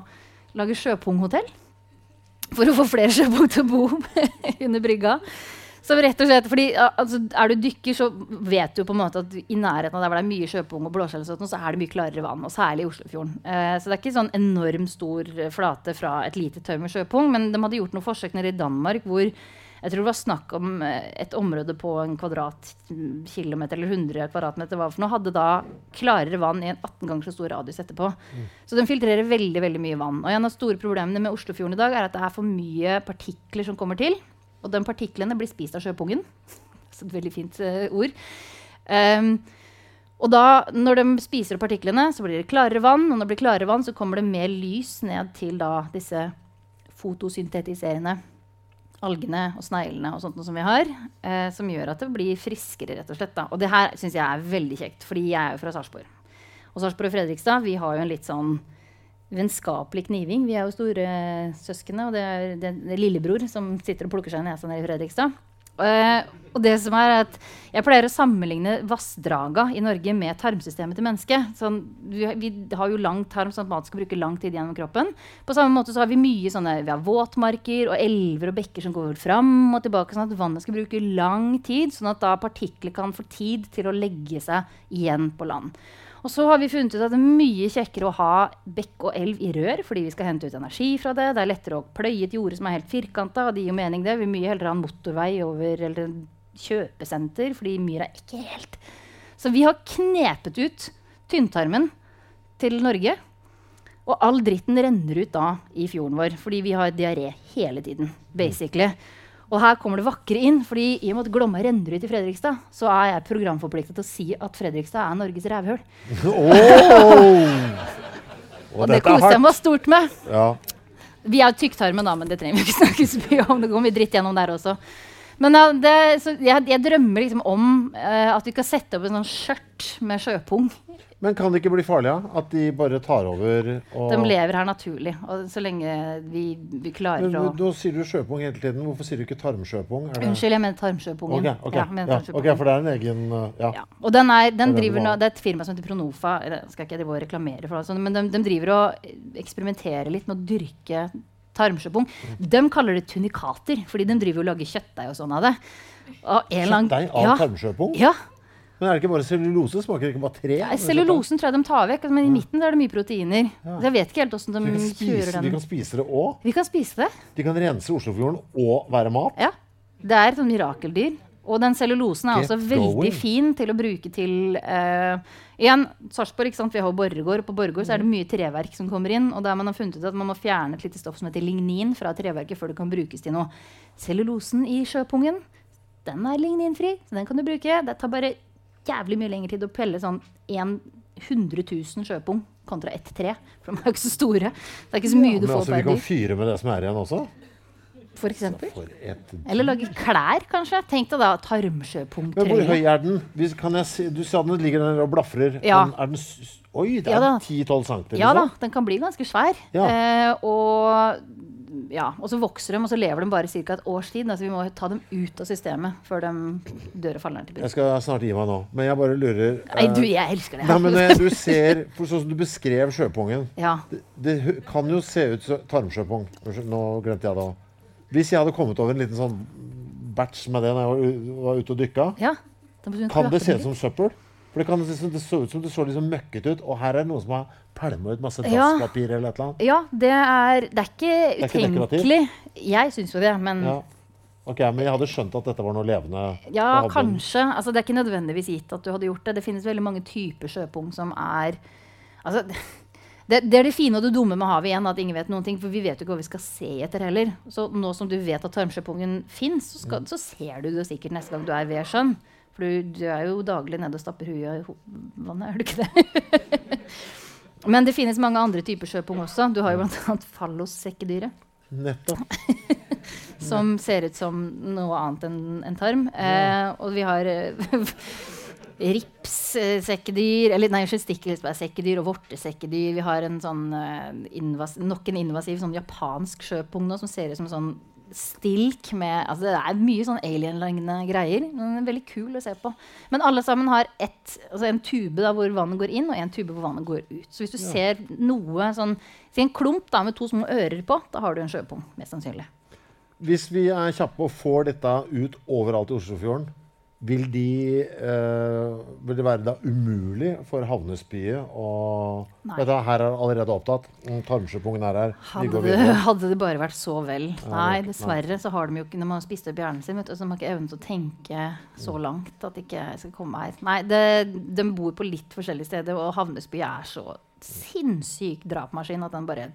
lager sjøpunghotell. for å få flere sjøfolk til å bo under brygga. Så rett og slett, fordi altså, Er du dykker, så vet du på en måte at i nærheten av der hvor det er mye sjøpung og blåskjell, så er det mye klarere vann. og Særlig i Oslofjorden. Eh, så det er ikke sånn enormt stor flate fra et lite tau med sjøpung. Men de hadde gjort noen forsøk nede i Danmark hvor jeg tror det var snakk om eh, et område på en kvadratkilometer eller 100 kvadratmeter hva for noe, hadde da klarere vann i en 18 ganger så stor radius etterpå. Mm. Så den filtrerer veldig veldig mye vann. Og en av store problemene med Oslofjorden i dag er at det er for mye partikler som kommer til. Og de partiklene blir spist av sjøpungen. Så et veldig fint uh, ord. Um, og da, når de spiser opp partiklene, så blir det klarere vann. Og når det blir klarere vann, så kommer det mer lys ned til da disse fotosyntetiserende algene og sneglene og sånt som vi har. Eh, som gjør at det blir friskere, rett og slett. Da. Og det her syns jeg er veldig kjekt, fordi jeg er jo fra Sarpsborg. Og Sarpsborg og Fredrikstad vi har jo en litt sånn vennskapelig kniving. Vi er jo store søskne, og det er, det er lillebror som sitter og plukker seg i nesa nede i Fredrikstad. Uh, og det som er at Jeg pleier å sammenligne vassdraga i Norge med tarmsystemet til mennesket. Sånn, vi, vi, har jo lang tarm, sånn at mat skal bruke lang tid gjennom kroppen. På samme måte så har vi mye sånne, vi har våtmarker og elver og bekker som går fram og tilbake, sånn at vannet skal bruke lang tid, sånn at da partikler kan få tid til å legge seg igjen på land. Og så har vi funnet ut at det er mye kjekkere å ha bekk og elv i rør, fordi vi skal hente ut energi fra det. Det er lettere å pløye et jorde som er helt firkanta, og det gir jo mening det. Vi vil mye heller ha en motorvei over eller en kjøpesenter, fordi myra er ikke helt Så vi har knepet ut tynntarmen til Norge. Og all dritten renner ut da i fjorden vår, fordi vi har diaré hele tiden. basically. Og her kommer det vakre inn, fordi i og med at Glomma renner ut i Fredrikstad, så er jeg programforpliktet til å si at Fredrikstad er Norges rævhull. Oh! og, det koste jeg meg stort med. Ja. Vi er tykktarmen, da, men det trenger vi ikke snakke så mye om. Det går mye dritt gjennom der også. Men ja, det, jeg, jeg, drømmer liksom om uh, at vi kan sette opp en sånn skjørt med sjøpung men kan det ikke bli farlig? Ja? At de bare tar over? og de lever her naturlig. Og så lenge vi, vi klarer Men, å Da sier du sjøpung hele tiden. Hvorfor sier du ikke tarmsjøpung? Unnskyld, jeg mener tarmsjøpungen. Okay, okay. Ja, mener tarmsjøpungen. ok, for det er en egen uh, ja. ja. Og den er, den driver nå, Det er et firma som heter Pronofa. Det skal ikke jeg reklamere for, altså, men de, de, driver og eksperimenterer litt med å dyrke tarmsjøpung. De kaller det tunikater, fordi de driver og lager kjøttdeig og sånn av det. Kjøttdeig av ja, tarmsjøpung? Ja. Men er det ikke bare cellulose? Smaker det ikke bare tre? Ja, cellulosen tror jeg de tar vekk, men i midten er det mye proteiner. Ja. Jeg vet ikke helt hvordan de, de kjører den. De kan spise det òg? Vi kan spise det. De kan rense Oslofjorden og være mat? Ja. Det er et sånt mirakeldyr. Og den cellulosen er Get også veldig going. fin til å bruke til uh, Igjen, Sarpsborg, vi har Borregaard. På Borregaard mm. er det mye treverk som kommer inn. Og der man har funnet ut at man må fjerne et lite stoff som heter lignin fra treverket før det kan brukes til noe. Cellulosen i sjøpungen den er ligninfri, så den kan du bruke. Det tar bare jævlig mye lengre tid å pelle sånn 100 000 sjøpung kontra ett tre. For de er jo ikke så store. Det er ikke så mye ja, du får altså, per dyr. Vi kan fyre med det som er igjen også? For eksempel. For Eller lage klær, kanskje. Tenk deg da tarmsjøpungtrøye. Hvor høy er den? Se, du sa den ligger der og blafrer. Ja. Den, den, oi, det er ja, 10-12 cm? Ja da, den kan bli ganske svær. Ja. Eh, og ja, og så vokser de, og så lever de bare ca. et års tid. Altså vi må ta dem ut av systemet før de dør og faller ned til bunnen. Jeg skal snart gi meg nå, men jeg bare lurer Nei, du, eh, jeg elsker det. Nei, men når du ser, for Sånn som du beskrev sjøpungen ja. det, det, kan jo se ut som tarmsjøpung. Nå glemte jeg det òg. Hvis jeg hadde kommet over en liten sånn batch med det når jeg var ute og dykka, ja. kan det se ut som søppel? For det, kan, det så ut som det så liksom møkkete ut. Og her er det noen som har pælma ut masse dasspapir eller et eller annet. Ja, det er, det er ikke utenkelig. Jeg syns jo det, men ja. Ok, Men jeg hadde skjønt at dette var noe levende? Ja, kanskje. Altså, det er ikke nødvendigvis gitt at du hadde gjort det. Det finnes veldig mange typer sjøpung som er altså, det, det, er det fine og det dumme med havet igjen, at ingen vet noen ting. For vi vet jo ikke hva vi skal se etter heller. Så nå som du vet at tarmsjøpungen fins, så, mm. så, ser du det sikkert neste gang du er ved sjøen. For du, du, er jo daglig nede og stapper huet i vannet, er du ikke det? Men det finnes mange andre typer sjøpung også. Du har jo bl.a. fallossekkedyret. Nettopp. som ser ut som noe annet enn en tarm. Eh, og vi har ripssekkedyr Eller nei, stikkelsbærsekkedyr og vortesekkedyr. Vi har en sånn, uh, invas, nok en invasiv sånn japansk sjøpung nå som ser ut som sånn stilk med altså Det er mye sånn alien-lignende greier. Den er veldig kul å se på. Men alle sammen har ett, altså en tube da, hvor vannet går inn, og en tube hvor vannet går ut. Så hvis du ja. ser noe sånn Si en klump da, med to små ører på, da har du en sjøpung. Mest sannsynlig. Hvis vi er kjappe og får dette ut overalt i Oslofjorden, vil, de, uh, vil, det være da umulig for havnesbyet å Dette her er allerede opptatt. Tarmsjøpungen er her. Hadde det, hadde det, bare vært så vel. Nei, dessverre så har de jo ikke Når man har spist opp hjernen sin, vet du, så har ikke evnen til å tenke så mm. langt at de ikke skal komme her. Nei, det, de bor på litt forskjellige steder, og havnesbyet er så sinnssyk drapmaskin at den bare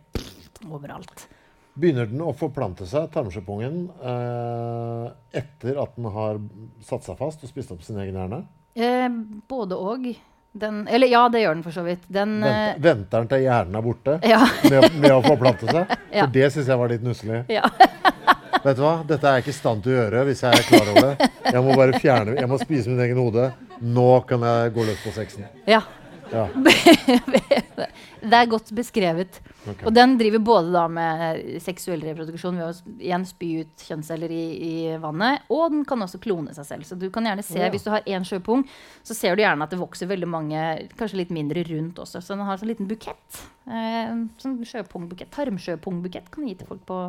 overalt. Begynner den å forplante seg, tarmsjøpungen, eh, etter at den har satt seg fast og spist opp sin egen hjerne? Eh, både og. Eller ja, det gjør den for så vidt. Den, venter, eh, venter den til hjernen er borte ja. med, med, å forplante seg? ja. For det syns jeg var litt nusselig. Ja. Vet du hva? Dette er jeg ikke i stand til å gjøre hvis jeg er klar over det. Jeg må bare fjerne, jeg må spise min egen hode. Nå kan jeg gå løs på sexen. Ja. Ja. det er godt beskrevet. Okay. Og den driver både da med seksuell reproduksjon ved å igjen spy ut kjønnsceller i, i, vannet, og den kan også klone seg selv. Så du kan gjerne se, ja. hvis du har én sjøpung, så ser du gjerne at det vokser veldig mange, kanskje litt mindre rundt også. Så den har en sånn liten bukett. Eh, sånn sjøpungbukett, Tarmsjøpungbukett kan du gi til folk på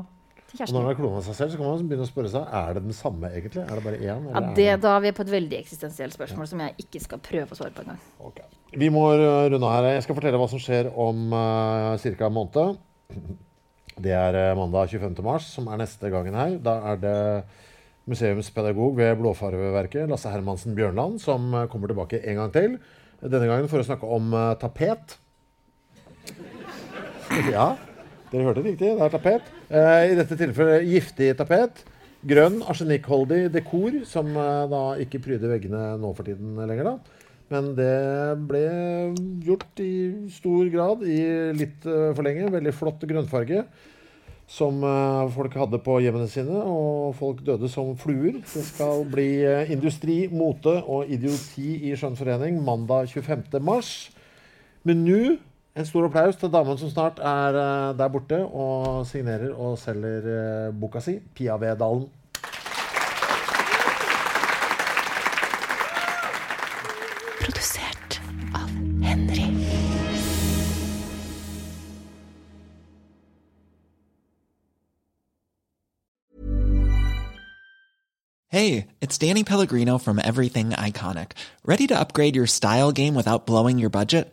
og når man har klona seg selv, så kan man begynne å spørre seg er det den samme. egentlig? Er det bare én? Ja, det, Da er vi på et veldig eksistensielt spørsmål ja. som jeg ikke skal prøve å svare på engang. Okay. Vi må runde her. Jeg skal fortelle hva som skjer om uh, ca. en måned. Det er uh, mandag 25. mars, som er neste gangen her. Da er det museumspedagog ved Blåfarveverket, Lasse Hermansen Bjørnland, som uh, kommer tilbake en gang til. Denne gangen for å snakke om uh, tapet. Ja, dere hørte riktig. Det er tapet. Eh, I dette tilfellet giftig tapet. Grønn arsenikkholdig dekor, som eh, da ikke pryder veggene nå for tiden lenger. da. Men det ble gjort i stor grad i litt uh, for lenge. Veldig flott grønnfarge som uh, folk hadde på hjemmene sine, og folk døde som fluer. Det skal bli uh, industri, mote og idioti i skjønnforening mandag 25. mars. Men nå en stor applaus til damen som snart er uh, der borte og signerer og selger uh, boka si, 'Pia Vedalen'. Produsert av Henry. Hey, it's Danny Pellegrino from Everything Iconic. Ready to upgrade your style game without blowing your budget?